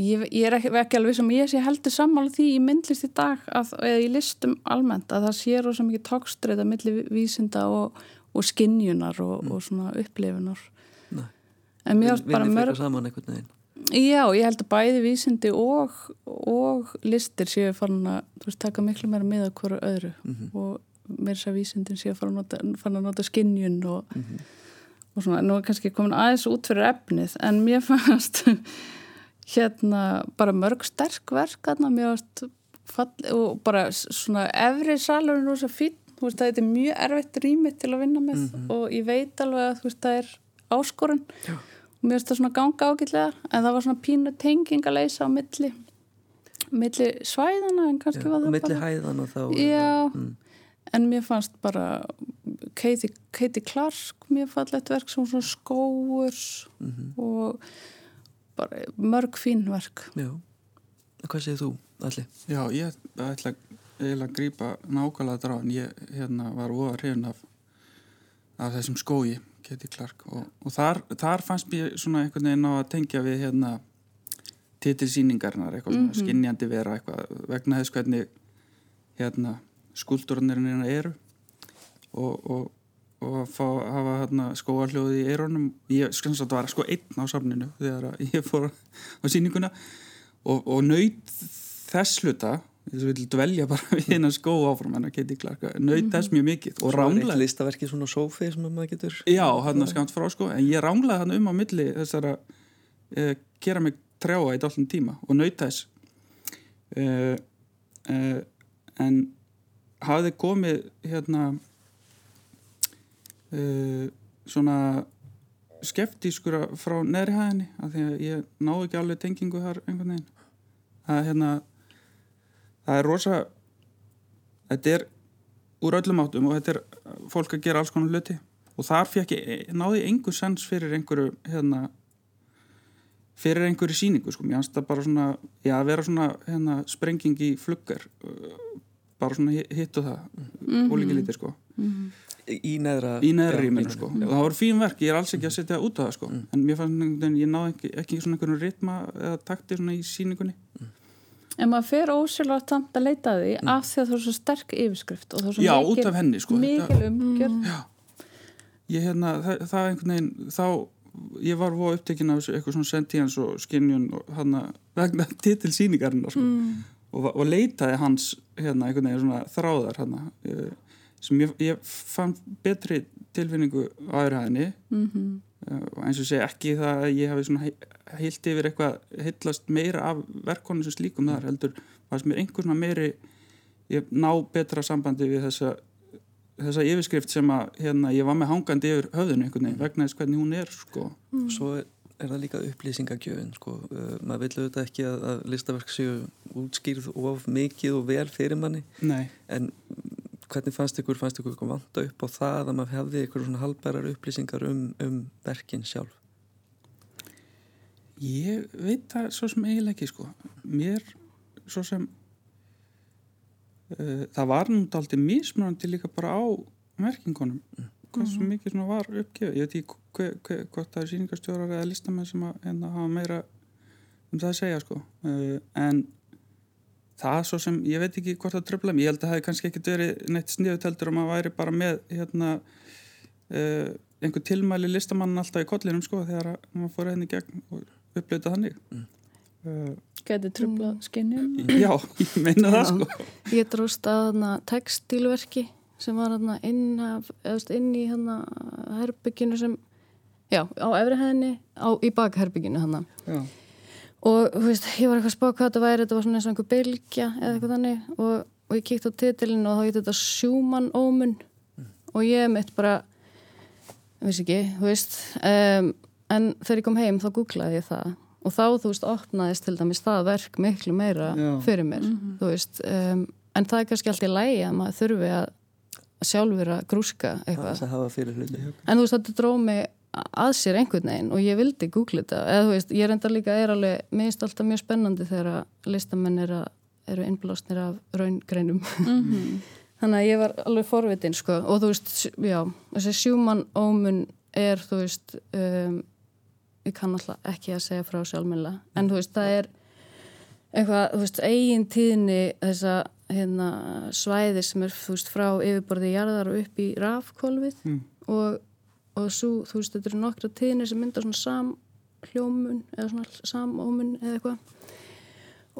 [SPEAKER 2] ég, ég er ekki, ekki alveg sem ég sé heldur sammála því í myndlist í dag að, eða í listum almennt að það sé rosa mikið tókstreita milli vísinda og, og skinjunar og, og svona upplifunar.
[SPEAKER 1] Nei.
[SPEAKER 2] en mér ást bara mörg Já, ég held að bæði vísindi og, og listir séu farin að þú veist, taka miklu meira með að hverju öðru. Og mér séu vísindin séu farin að nota, að nota skinjun og, og svona, nú er kannski komin aðeins út fyrir efnið, en mér fannst hérna bara mörg sterk verk fannst fall, og bara svona efri salurinn rosa fín, þú veist, það er mjög erfitt rými til að vinna með og ég veit alveg að þú veist, það er áskorun Já og mér finnst það svona ganga ágætlega en það var svona pínu tenging að leysa á milli milli svæðana en kannski var
[SPEAKER 1] og
[SPEAKER 2] það
[SPEAKER 1] milli
[SPEAKER 2] bara
[SPEAKER 1] hæðana þá
[SPEAKER 2] já,
[SPEAKER 1] mm.
[SPEAKER 2] en mér fannst bara Katie, Katie Clark mér fannst verk sem svona skóur
[SPEAKER 1] Mhm.
[SPEAKER 2] og bara mörg fín verk
[SPEAKER 1] já. hvað segir þú, Alli?
[SPEAKER 3] Já, ég ætla eiginlega að grípa nákvæmlega drá en ég hérna, var óa hrifin af, af þessum skói Kitty Clark og, og þar, þar fannst mér svona einhvern veginn á að tengja við hérna titilsýningarnar, eitthvað mm -hmm. skinnjandi vera eitthvað vegna þess hvernig hérna skúldurnirinn eru og, og, og fá að hafa hérna, skóarljóði í eironum ég skans að það var sko einn á samninu þegar ég fór á síninguna og, og nöyt þess hluta þess við viljum dvelja bara við hennar skó áfram en að geti klarka, nöyt þess mjög mikið og ránglaði.
[SPEAKER 1] Er listaverki svona sófi sem maður getur...
[SPEAKER 3] Já, hann er skamt frá sko, en ég ránglaði hann um á milli þessara uh, gera mig trjáa eitt allan tíma og nöyt þess. Uh, uh, en hafði komið hérna svona skeptískur frá neðri hæðinni af því að ég náðu ekki alveg tengingu þar einhvern veginn. Það er hérna það er rosa þetta er úr öllum áttum og þetta er fólk að gera alls konar hluti. Og þar fekk ég, náði ég einhver sens fyrir einhverju hérna fyrir einhverju síningu sko, mér finnst það bara svona já, að vera svona hérna, sprenging í fluggar bara svona hitt og það mm -hmm. og líka lítið sko mm
[SPEAKER 1] í neðra
[SPEAKER 3] í neðra rýminu sko og það voru fín verk, ég er alls ekki að setja út á það sko mm. en mér fannst að ég náði ekki, ekki svona einhvern ritma eða takti svona í síningunni
[SPEAKER 1] Mm.
[SPEAKER 2] En maður fer ósérlega tamt að leita því mm. af því að það er svo sterk yfirskrift og það er svo
[SPEAKER 3] Já,
[SPEAKER 2] mikil,
[SPEAKER 3] út af henni sko
[SPEAKER 2] mikil umgjörn
[SPEAKER 3] Já, ég hérna það, það einhvern veginn, þá ég var voru upptekinn af eitthvað svona sentíans og skinnjun og hann að vegna titil síningarinnar sko
[SPEAKER 2] mm.
[SPEAKER 3] og, og leitaði hans hérna einhvern veginn svona þráðar hann sem ég, ég fann betri tilfinningu á aðræðinni
[SPEAKER 2] mm -hmm.
[SPEAKER 3] og eins og segja ekki það að ég hafi svona heilt yfir eitthvað heitlast meira af verkonum sem slíkum þar heldur fannst mér einhver svona meiri ég ná betra sambandi við þessa þessa yfirskrift sem að hérna, ég var með hangandi yfir höfðinu einhvern veginn vegna þess hvernig hún er sko.
[SPEAKER 1] mm. Svo er, er það líka upplýsingagjöfin sko. uh, maður vil auðvitað ekki að, að listaverk séu útskýrð of mikið og vel fyrir manni
[SPEAKER 3] Nei.
[SPEAKER 1] en hvernig fannst ykkur, fannst ykkur vanta upp á það að maður hefði ykkur svona halbærar upplýsingar um, um verkin sjálf
[SPEAKER 3] Ég veit það svo sem eiginlega ekki sko. Mér svo sem uh, það var núnt aldrei mismunandi líka bara á merkingunum. Mm. Hvað svo mikið svona var uppgefið. Ég veit ekki hvort það er síningastjórar eða listamenn sem að hérna, hafa meira um það að segja sko. Uh, en það svo sem, ég veit ekki hvort það tröfla. Ég held að það hefði kannski ekkert verið neitt sniðuteldur og maður væri bara með hérna uh, einhver tilmæli listamann alltaf í kollinum sko þegar maður fór henni gegn og upplöta þannig
[SPEAKER 1] Mm.
[SPEAKER 3] uh,
[SPEAKER 2] Gæti trubla skinnjum
[SPEAKER 3] Já, ég meina það sko
[SPEAKER 4] Ég dróst að textilverki sem var inn, af, inn í hana, herbygginu sem já, á efri hæðinni á, í bakherbygginu hana.
[SPEAKER 3] Já,
[SPEAKER 4] og þú veist, ég var eitthvað að spá hvað þetta væri þetta var svona eins og einhver bylgja eða eitthvað þannig. Og, og ég kíkti á titilin og þá heit þetta Schumann Omen. Og ég mitt bara ég veist ekki, þú veist um, en þegar ég kom heim þá googlaði ég það. Og þá, þú veist, opnaðist til dæmis það verk miklu meira
[SPEAKER 3] Já.
[SPEAKER 4] fyrir mér þú veist, um, en það er kannski alltaf í lægi að maður þurfi að sjálfur að grúska eitthvað.
[SPEAKER 1] Þess að hafa fyrir hluti
[SPEAKER 4] en þú veist þetta dróð mig að sér einhvern veginn og ég vildi googla þetta. Eða þú veist, ég reyndar líka er alveg minnst alltaf mjög spennandi þegar að listamenn er eru innblásnir af raungreinum. Þannig að ég var alveg forvitin sko. Og þú veist, já, þessi sjúmann ómun er, þú veist um, ég kann alltaf ekki að segja frá sjálfmjöla, en þú veist, það er eitthvað, þú veist, eigin tíðni þessa hérna, svæði sem er, þú veist, frá yfirborði jarðar og upp í rafkólfið
[SPEAKER 3] Mm.
[SPEAKER 4] og, og svo, þú veist, þetta eru nokkra tíðni sem mynda svona samhljómun eða svona samómun eða eitthvað.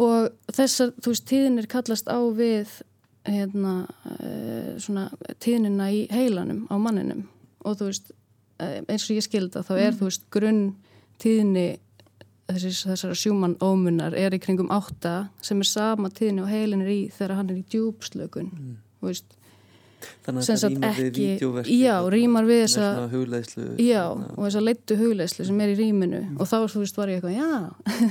[SPEAKER 4] Og þessar, þú veist, tíðnir kallast á við hérna, uh, svona tíðnina í heilanum á manninum. Og þú veist, eh, eins og ég skilda þá er, þú veist, grunn tíðni þessar, sjúmann ómunar er í kringum átta sem er sama tíðni og heilin er í þegar hann er í djúpslökun.
[SPEAKER 1] Mm.
[SPEAKER 4] þú veist,
[SPEAKER 1] þannig að það rýmar við
[SPEAKER 4] ekki
[SPEAKER 1] vídeoverki
[SPEAKER 4] já, rýmar við þessa
[SPEAKER 1] svona hugleðslu
[SPEAKER 4] já,
[SPEAKER 1] hérna.
[SPEAKER 4] og þessa leittu hugleislu sem er í rýminu og þá, þú veist, var ég eitthvað, já.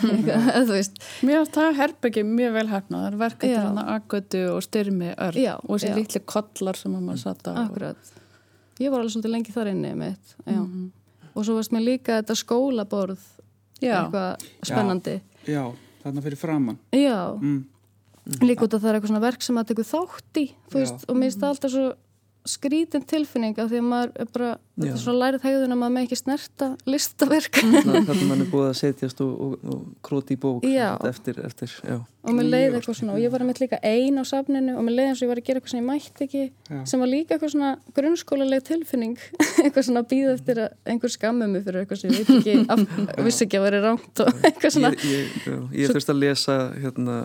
[SPEAKER 4] Eitthvað, þú veist,
[SPEAKER 2] Mér það herbyggi mjög vel hefna það er verkefni
[SPEAKER 4] Já.
[SPEAKER 2] hann að agötu og styrmi örn
[SPEAKER 4] Já,
[SPEAKER 2] og þessi
[SPEAKER 4] já.
[SPEAKER 2] litli kollar sem að maður satt á.
[SPEAKER 4] Akkurat. Ég var alveg svolítið lengi þar inni mitt, já.
[SPEAKER 2] Mhm.
[SPEAKER 4] og svo varst mér líka þetta skólaborð
[SPEAKER 2] Já,
[SPEAKER 4] eitthvað spennandi.
[SPEAKER 3] Já þarna fyrir framann
[SPEAKER 4] já,
[SPEAKER 3] mm.
[SPEAKER 4] Líka út að það er eitthvað svona verk sem maður tekur þátt í veist, og mér finnst það alltaf svo skrítin tilfinning af því að maður er bara þetta er svo lærið hegðun að maður með ekki snerta listaverk.
[SPEAKER 1] Þannig mann er búið að setjast og, og, og króti í bók eftir, eftir, já.
[SPEAKER 4] og mér leiði eitthvað svona og ég var að mitt líka ein á safninu og mér leiði eins og ég var að gera eitthvað sem ég mætti ekki
[SPEAKER 3] Já.
[SPEAKER 4] sem var líka eitthvað svona grunnskólaleg tilfinning. Eitthvað svona að býða eftir að einhver skammi mig fyrir eitthvað sem ég veit ekki af, vissi ekki að vera rámt og eitthvað svona.
[SPEAKER 1] Ég, ég, já, ég þurfti að lesa hérna,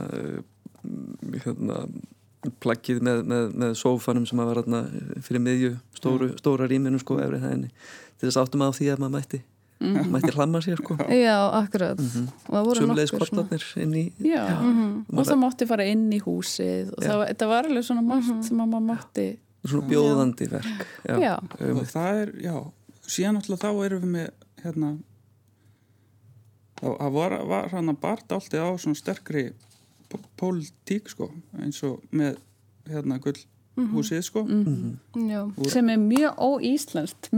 [SPEAKER 1] hérna plaggið með, með, með sófanum sem að var hérna fyrir miðju stóru, stóra rýminu sko efrið hæðinni. Til þess áttum á því að maður mætti mætti hlamma sér sko.
[SPEAKER 4] Já, akkurat. Og það voru
[SPEAKER 1] Sumleis kortarnir inn í
[SPEAKER 2] Já, og það mátti fara inn í húsið og það, var- þetta var alveg svona margt sem að maður mátti
[SPEAKER 1] svona bjóðandi verk. Já.
[SPEAKER 2] Já.
[SPEAKER 1] Um,
[SPEAKER 3] og það er, já. Síðan alltaf þá erum við með hérna það var, var hann að barta alltaf á svona sterkri pólitík sko eins og með hérna gull húsið sko
[SPEAKER 4] já,
[SPEAKER 2] sem er mjög óíslenskt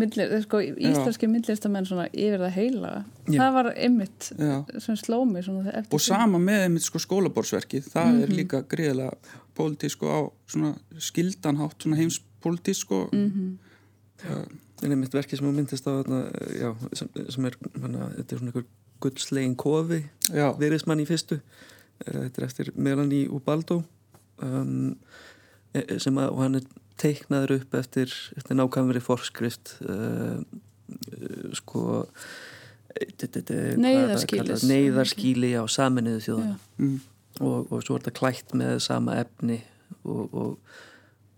[SPEAKER 2] sko, íslenski millistamenn svona yfir það heila.
[SPEAKER 1] Já.
[SPEAKER 2] það var einmitt
[SPEAKER 3] Já.
[SPEAKER 2] sem sló mig svona þegar eftir
[SPEAKER 3] og sama með einmitt sko skólaborðsverkið. Það er líka greiðlega pólitík sko á svona skildanhátt svona heimspólitík sko.
[SPEAKER 1] En einmitt verkið sem hún myndist á þarna, já, sem, sem er hana, þetta er svona einhver guldslegin kofi
[SPEAKER 3] já,
[SPEAKER 1] viðrismann í fyrstu þetta er eftir Melanie Ubaldo um, eh, sem að og hann er teiknaður upp eftir, eftir nákvæmri forskrift uh, sko eh, kallað? neyðarskýli á saminuðu þjóðana
[SPEAKER 3] mm,
[SPEAKER 1] og, og svo er þetta klætt með sama efni og, og,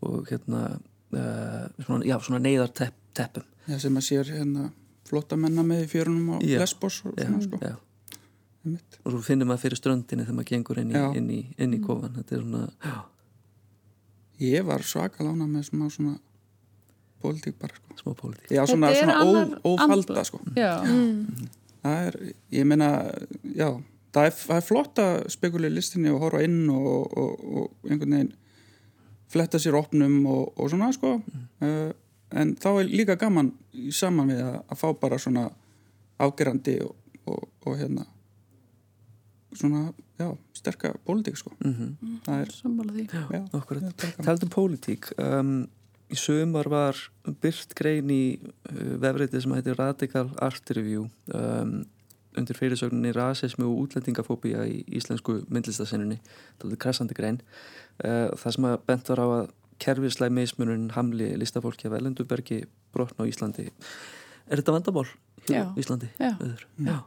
[SPEAKER 1] og hérna uh, svona, já, svona neyðarteppum
[SPEAKER 3] já, sem að sér hérna flotta menna með í fjörunum á
[SPEAKER 1] Já.
[SPEAKER 3] Lesbos og
[SPEAKER 1] já,
[SPEAKER 3] svona sko.
[SPEAKER 1] Og svo finnir maður fyrir ströndinni þegar maður gengur inn í, inn í, inn í kofan þetta er svona já,
[SPEAKER 3] ég var svaka lána með smá svona pólitík bara sko.
[SPEAKER 1] Smá pólitík.
[SPEAKER 3] Já, svona, svona
[SPEAKER 2] annar
[SPEAKER 3] ó, ófalda sko.
[SPEAKER 2] Já,
[SPEAKER 3] það er, ég meina já, það er, það er flott að spekula í listinni og horfa inn og, og, og einhvern veginn fletta sér opnum og, og svona sko. Uh, en þá er líka gaman í saman við að, að fá bara svona ágerandi og, og, og hérna svona, já, sterka pólitík sko
[SPEAKER 1] mm
[SPEAKER 3] það er,
[SPEAKER 2] sammála því
[SPEAKER 3] já.
[SPEAKER 1] Taldum pólitík um, í sömar var byrt grein í uh, vefriði sem heitir Radical Art Review um, undir fyrirsögninni rasismi og útlendingafóbía í íslensku myndlistasinninni það er kressandi grein uh, það sem að bent var á að kerfislega meismunum hamli listafólki af Elendurbergi brotna á Íslandi er þetta vandamál
[SPEAKER 2] Já.
[SPEAKER 1] Íslandi?
[SPEAKER 2] Já.
[SPEAKER 1] Auður? Já.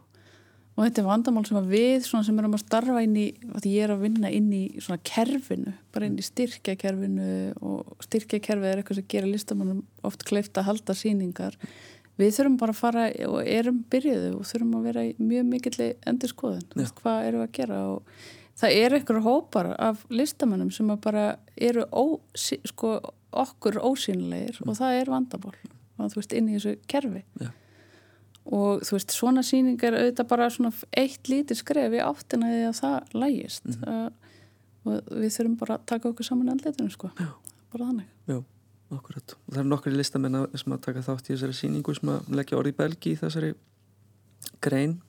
[SPEAKER 2] Og þetta er vandamál sem við sem erum að starfa inn í ég er að vinna inn í svona kerfinu bara inn í styrkjakerfinu og styrkjakerfið er eitthvað sem gera listamannum oft kleift að halda síningar við þurfum bara að fara og erum byrjuðu og þurfum að vera mjög mikill endur skoðun, hvað við að gera? Og það eru ykkur hópar af listamannum sem bara eru ó, sko, okkur ósýnilegir og það er vandamál og þú veist inn í þessu kerfi.
[SPEAKER 1] Já.
[SPEAKER 2] Og þú veist svona sýning er auðvitað bara svona eitt lítið skref í áttina því að það lægist uh, og við þurfum bara að taka okkur saman andleitinu sko, Já. bara þannig
[SPEAKER 1] Já, akkurat. Og það eru nokkri listamenn sem að taka þátt í þessari síningu sem að leggja orði í belgi í þessari grein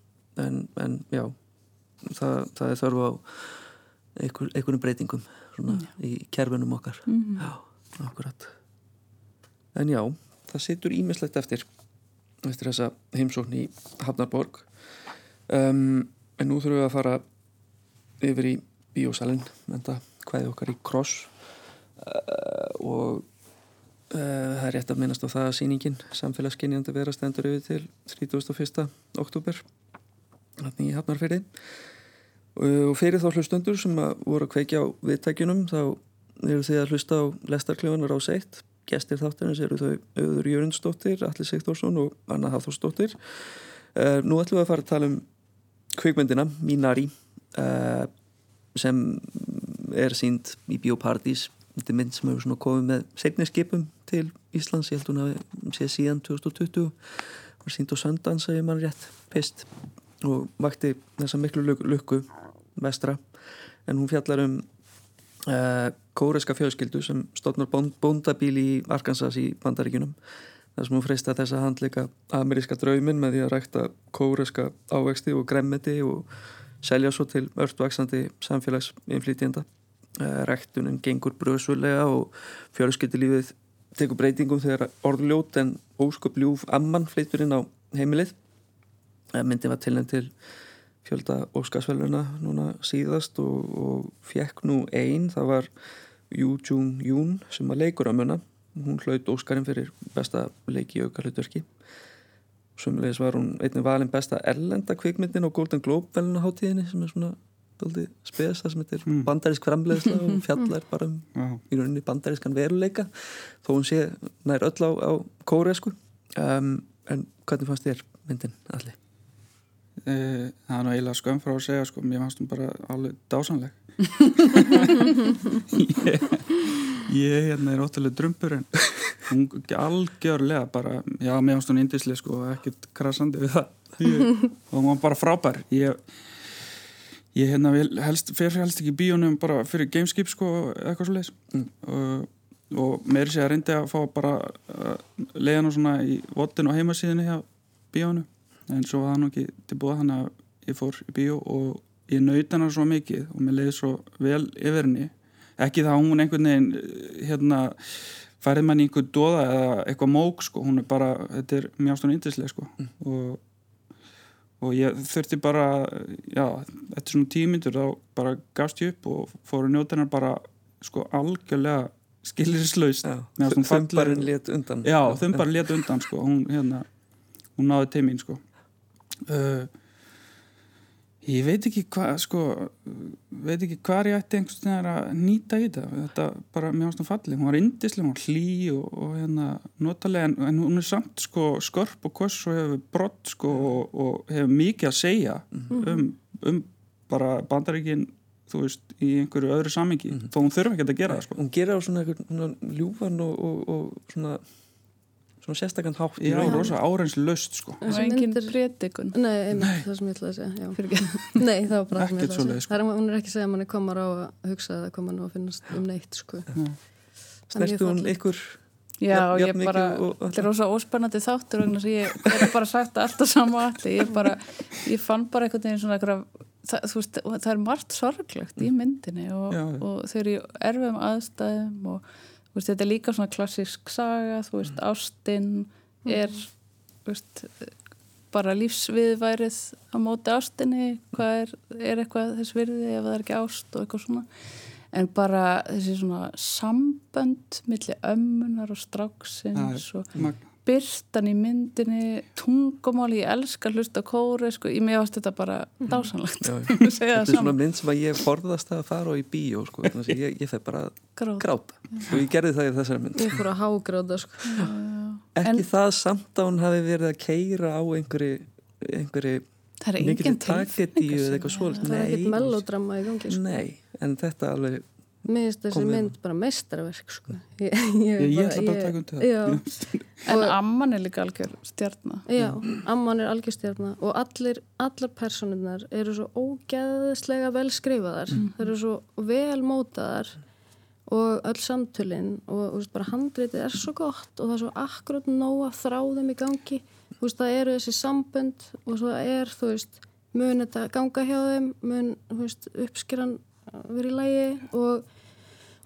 [SPEAKER 1] en, en já, það, það er þörfu á einhver, einhvernum breytingum svona, í kerfinum okkar.
[SPEAKER 2] Mhm.
[SPEAKER 1] Já, akkurat. En já, það situr ímislegt eftir eftir þessa heimsókn í Hafnarborg. Um, en nú þurfum við að fara yfir í bíósalinn en það hvaði okkar í kross. Uh, og uh, það er rétt að minnast á það að sýningin samfélagskinjandi vera stendur yfir til 31. oktober þannig í Hafnarfyrði og fyrir þá hlustundur sem voru að kveikja á viðtækjunum þá eru þið að hlusta á lestarkljóðanar á seitt gestir þáttarins eru þau Auður Jörundsdóttir, Alli Sigþórsson og Anna Hafþórsdóttir. Uh, nú ætlum við að fara að tala um kvikmyndina Minari uh, sem er sínd í Bíóparadís þetta er mynd sem hefur svona komið með segni skipum til Íslands, ég held hún að sé síðan 2020 var sínd Sundance ef ég mann rétt, pist og vakti þessa miklu luk lukku vestra, en hún fjallar um kóreska fjölskyldu sem stofnar bóndabíl í Arkansas í bandaríkunum þar sem hún freista þess að handleika ameríska draumin með því að rækta kóreska ávexti og gremmeti og selja svo til örtvaksandi samfélagsinflýtjenda uh, rektunin gengur bröðsvölega og fjölskyttilífið tekur breytingum þegar orðljót en ósköp ljúf amman flytur inn á heimilið. Uh, myndi var tilnænt til fjölda Óskarsvæluna núna síðast og, og fekk nú einn, það var Jú Jung Jún sem var leikur að munna hún hlaut Óskarinn fyrir besta leiki auka hlutverki Sumulegis var hún einnig valin besta erlenda kvikmyndin á Golden Globe velunaháttíðinni sem er svona doldið spesa sem heitir mm. bandarísk framleiðsla og fjallar bara um
[SPEAKER 3] Já.
[SPEAKER 1] í rauninni bandarískan veruleika þó hún sé nær öll á, á kóresku um, en hvernig fannst þér myndin allir?
[SPEAKER 3] Eh, það er nú eiginlega skömm frá að segja sko, mér fannst hún bara alveg dásanleg ég, ég hérna er óttalega drumpur en hún algjörlega bara, já, mér fannst hún indislega sko, ekkert krasandi við það. Ég, og hún var bara frábær. Ég, ég hérna helst, fer helst ekki í bíónum bara fyrir gameskip sko, eitthvað svo leiðis
[SPEAKER 1] Mm.
[SPEAKER 3] og, og meiri sé að reyndi að fá bara uh, leiðan og svona í votin og heimasíðinni hjá bíónu en svo var það nú ekki til búið þannig að ég fór í bíó og ég naut hana svo mikið og mér leiði svo vel yfir henni. Ekki það að hún einhvern veginn hérna færið mann í einhver dóða eða eitthvað mók sko, hún er bara, þetta er mjög ástofn índislega sko. Og, og ég þurfti bara já, eftir svona tímyndur þá bara gafst ég upp og fór að njóta hennar bara sko algjörlega skilirislaust.
[SPEAKER 1] Þumbarinn let undan.
[SPEAKER 3] Já, bara let undan sko. hún, hérna, hún náði mín sko. Uh, ég veit ekki hvað sko, veit ekki hvað ég ætti einhvers veginn að nýta í þetta. Þetta bara mjög ástæðan falli hún var indislega, hún var hlý og, og hérna, notalega en, en hún er samt sko, skörp og koss og hefur brott sko, og, og hefur mikið að segja um, um bara bandaríkin þú veist, í einhverju öðru samingi þó hún þurfa ekki að gera það sko.
[SPEAKER 1] hún gerir á svona, svona ljúfan og, og, og svona, svona sérstakann hátt
[SPEAKER 3] Já, rosa áreins löst sko.
[SPEAKER 2] og
[SPEAKER 4] Þessi
[SPEAKER 2] engin
[SPEAKER 4] myndir-
[SPEAKER 2] predikun.
[SPEAKER 4] Nei, einmitt, það sem ég ætlaði að segja. Nei, það var bara það sem ég ætlaði að segja.
[SPEAKER 3] sko.
[SPEAKER 4] Það er, Hún er ekki að segja að manni komar á að hugsa eða koma nú að finnast um neitt sko.
[SPEAKER 1] Snerti hún ykkur
[SPEAKER 2] Já,
[SPEAKER 1] Jafn-
[SPEAKER 2] ég bara,
[SPEAKER 1] og
[SPEAKER 2] þetta er rosa óspennandi þáttur að ég er bara sagt alltaf sama allir, ég bara, ég fann bara einhvern veginn svona einhverja, það, þú veist, það er margt sorglegt í myndinni og, og þau eru í erfum aðstæðum og veist, þetta er líka svona klassísk saga, þú veist, ástinn er, þú veist, bara lífsviðværið á móti ástinni, hvað er, er eitthvað þess virði ef það er ekki ást og eitthvað svona en bara þessi svona sambönd milli ömmunar og stráksins og
[SPEAKER 3] Magna.
[SPEAKER 2] Byrtan í myndinni tungumáli, ég elska að hlusta kóri sko, ég mér varst þetta bara dásanlegt
[SPEAKER 1] Já, já.
[SPEAKER 2] segja
[SPEAKER 1] Þetta er svona mynd sem að ég forðast að fara á í bíó sko, þannig að ég, ég fæ bara
[SPEAKER 2] Gráta.
[SPEAKER 1] gráta. Og ég gerði það í þessari mynd.
[SPEAKER 4] Ég fór að hágráta sko.
[SPEAKER 1] ekki
[SPEAKER 2] En-
[SPEAKER 1] það samt að hún hafi verið að keira á einhverju einhverju
[SPEAKER 2] það er
[SPEAKER 1] mikil
[SPEAKER 2] engin
[SPEAKER 1] tragedíu eða eitthvað svo
[SPEAKER 4] Það er ekkert melodrama í gangi sko.
[SPEAKER 1] nei, en þetta alveg
[SPEAKER 4] Mér finnst þessi mynd bara meistarverk sko. ég,
[SPEAKER 3] Ég, ég ætla bara að taka undir það.
[SPEAKER 4] Já,
[SPEAKER 2] en amman er líka algjör stjarnar
[SPEAKER 4] já amman er algjörstjarna og allir, allar personunar eru svo ógeðslega vel skrifaðar. Þeir eru svo vel mótaðar og öll samtölin og veist, bara handritið er svo gott og það er svo akkurat nóg að þráðum í gangi. Veist, það eru þessi sambönd og svo er, þú veist, mun þetta ganga hjá þeim, mun, veist, uppskýran verið í lægi og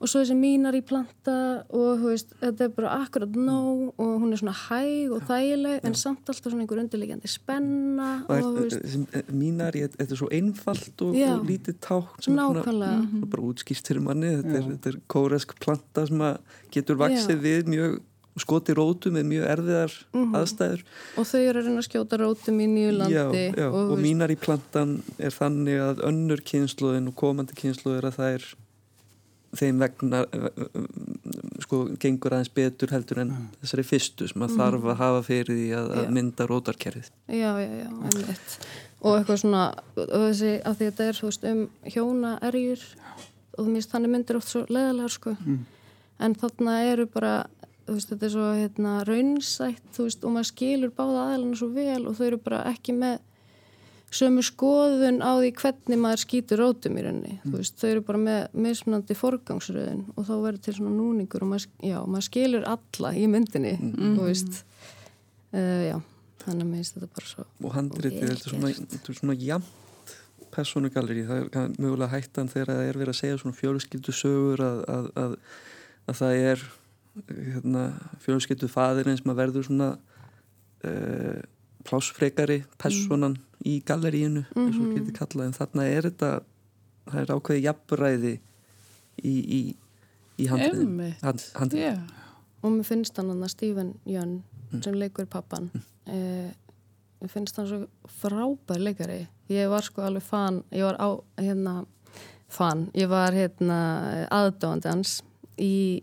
[SPEAKER 4] og svo þessi mínar í planta og veist, þetta er bara akkurat nóg og hún er svona hæg og þægileg en samt alltaf svona einhver undirlegjandi spenna
[SPEAKER 1] og
[SPEAKER 4] og
[SPEAKER 1] er,
[SPEAKER 4] veist,
[SPEAKER 1] sem, eh, mínar, ég, þetta er svo einfalt og,
[SPEAKER 4] Já.
[SPEAKER 1] og lítið tátt sem er svona, bara útskýrt fyrir manni þetta er, þetta er kóresk planta sem að getur vaksið
[SPEAKER 4] Já.
[SPEAKER 1] við mjög skoti rótu með mjög erfiðar aðstæður.
[SPEAKER 4] Og þau eru að reyna að skjóta rótum í nýju landi
[SPEAKER 1] já, já, og,
[SPEAKER 4] veist,
[SPEAKER 1] mínar í plantan er þannig að önnur kynsluðin og komandi kynsluðir að það er þeim vegna sko gengur aðeins betur heldur en þessari fyrstu sem að þarf að hafa fyrir því að, að mynda rótarkerfið.
[SPEAKER 4] Já, já, já, einmitt. Og eitthvað svona, og þessi að því þetta er, veist, um hjóna erjur og þú minnst þannig myndir oft svo leðalega sko, en þarna eru bara veist, þetta er svo hérna, raunsætt, veist, og maður skilur báða aðeilina svo vel og þau eru bara ekki með sömu skoðun á því hvernig maður skýtur rótum í rauninni, þú veist, þau eru bara með mismunandi forgangsröðun og þá verður til svona núningur og maður, já, maður skilur alla í myndinni, þú veist. Uh, já, þannig að mér finnst þetta bara svo
[SPEAKER 1] og handritið,
[SPEAKER 4] vel
[SPEAKER 1] þetta er svona, er svona jamt personugalleri það er kann- mögulega hættan þegar það er verið að segja svona fjölskyldu sögur að, að, að, að það er hérna, fjölskyldu faðir eins maður verður svona uh, plásfrekari personan í galleríinu eins og
[SPEAKER 4] Mhm.
[SPEAKER 1] getur kallað en þarna er þetta það er ákveði jafnræði í, í, í handriðin hand,
[SPEAKER 2] Já,
[SPEAKER 4] og mér finnst hann að Stephen Jönn
[SPEAKER 1] Mm.
[SPEAKER 4] sem leikur pappan. Eh, mér finnst hann svo frábær leikari. Ég var sko alveg fan ég var á hérna fan, ég var hérna aðdóðandi hans í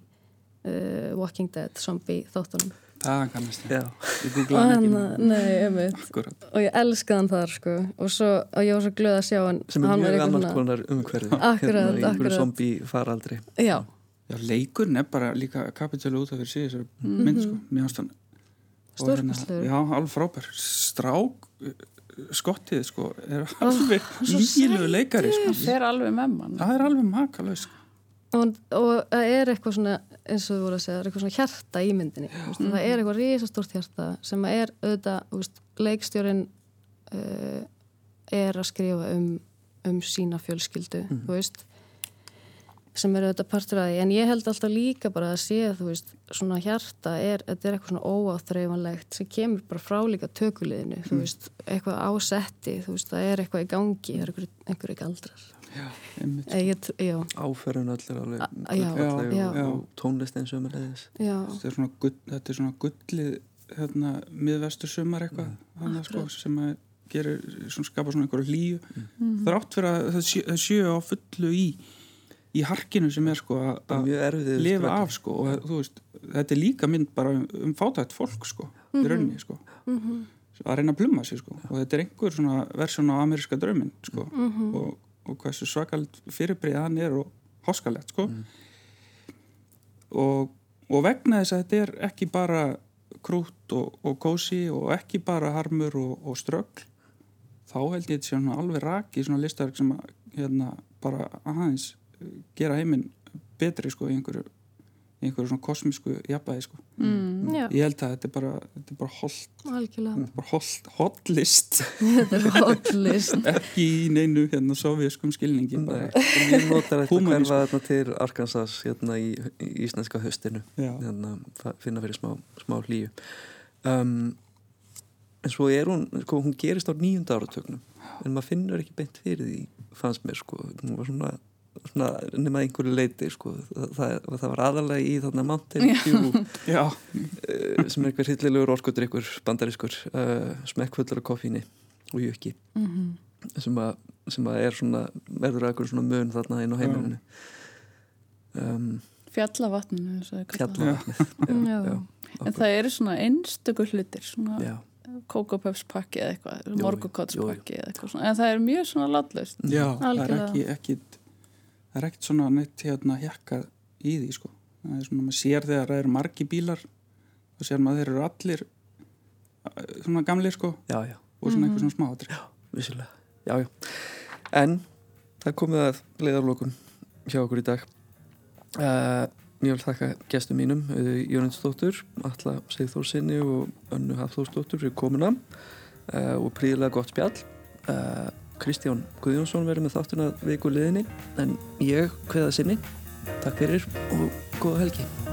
[SPEAKER 4] uh, Walking Dead zombie þáttunum
[SPEAKER 3] það kannast ég
[SPEAKER 1] Já,
[SPEAKER 3] ég
[SPEAKER 4] og
[SPEAKER 3] googlaði hann ekki
[SPEAKER 4] nei, einmitt.
[SPEAKER 3] Akkurat
[SPEAKER 4] og ég elskaði hann þar sko. Og, svo, og ég var svo glöð að sjá hann
[SPEAKER 1] sem er
[SPEAKER 4] hann
[SPEAKER 1] mjög annars konar umhverfi.
[SPEAKER 4] Akkurat,
[SPEAKER 1] hérna, í einhverju
[SPEAKER 4] akkurat.
[SPEAKER 1] zombi faraldri
[SPEAKER 4] já,
[SPEAKER 3] Já, leikurinn er bara líka kapitölu út af fyrir sig þessari mynd sko, mér finnst hann og hérna-. Já, alveg frábær. Strák uh, skottið sko er alveg
[SPEAKER 4] svo
[SPEAKER 3] nýjilegu leikari
[SPEAKER 2] það
[SPEAKER 3] sko.
[SPEAKER 2] fer alveg með mann.
[SPEAKER 3] Það er alveg makalaus sko.
[SPEAKER 4] Og, það er eitthvað svona eins og þú voru að segja, það er eitthvað svona hjarta í myndinni. Þú veist, það er eitthvað risastórt hjarta sem að er auðvitað, leikstjórin uh, er að skrifa um, um sína fjölskyldu þú veist sem er auðvitað partur að því, en ég held alltaf líka bara að sé, þú veist, svona hjarta er, þetta er eitthvað svona óáþreifanlegt sem kemur bara frá líka tökuliðinu þú veist, eitthvað ásetti þú veist, það er eitthvað í gangi, það er einhverju galdrar Eh,
[SPEAKER 1] áferðun öll er alveg og, og tónlistin sem er leiðis
[SPEAKER 4] já.
[SPEAKER 3] Þetta, er svona gull, þetta er svona gullið hérna, miðvestur sumar eitthvað. Mm. sko, sem að gerir, svona, skapa svona einhverju hlýju. Þrátt fyrir að það sé- það séu á fullu í í harkinu sem er sko að- lifa af sko og þú veist, þetta er líka mynd bara um, um fátætt fólk sko í rauninni sko. Að reyna að pluma sig sko og þetta er einhver svona versjón á ameríska drauminn sko. Og, og hversu svakald fyrirbrið hann er og háskalegt sko. Og, og vegna þess að þetta er ekki bara krút og, og kósi og ekki bara harmur og, og ströggl þá held ég þetta sé alveg raki svona listaverk sem að hérna bara aðeins gera heiminn betri sko í einhverju, í einhverju svona kosmísku jafnvægi sko.
[SPEAKER 2] mm.
[SPEAKER 3] Ég held að þetta er bara, þetta er bara holt,
[SPEAKER 4] algjörlega.
[SPEAKER 3] bara holt, holt list,
[SPEAKER 4] er
[SPEAKER 3] ekki í neinu hérna sovjaskum skilningi
[SPEAKER 1] ég notar þetta til Arkansas hérna í, í íslenska höstinu hérna, finna fyrir smá, smá hlýju. Um, en svo er hún sko, hún gerist á nýjunda áratögnum en maður finnur ekki beint fyrir því fannst mér sko, hún var svona, svona nema einhverju leiti sko. Það, það, það var aðalega í þarna Mountain Dew
[SPEAKER 3] Já,
[SPEAKER 1] eh, sem er einhver hillilegur orkudrykkur bandarískur, uh, smekkfullur af koffíni og jökki.
[SPEAKER 2] Mhm.
[SPEAKER 1] sem, að, sem að er svona verður að einhver svona mun þarna inn á heimilinu. Um,
[SPEAKER 2] Fjallavatninu
[SPEAKER 4] Já.
[SPEAKER 2] En það eru svona einstökur hlutir svona
[SPEAKER 1] já,
[SPEAKER 2] kókopöfspakki eða eitthvað morgukotspakki eða eitthvað svona. En það er mjög svona látlaust
[SPEAKER 3] já það er ekki, ekki það er ekkert svona neitt hérna hjakkað í því sko. Það er svona, maður sér þegar það eru margi bílar þá sér maður að þeir eru allir eh, svona gamlir sko.
[SPEAKER 1] Já, já,
[SPEAKER 3] og svona einhver svona smáatri.
[SPEAKER 1] vissulega. Já, já. en það komið að leiðarlokun hjá okkur í dag. Uh, ég vil þakka gestum mínum Jóninsdóttur, Alla Sigþórsinni og Önnu Hafþórsdóttur fyrir komuna. Uh, og príðilega gott spjall. Uh, Kristján Guðjónsson verður með þáttuna viku liðinni en ég hveða sinni. Takk fyrir og góða helgi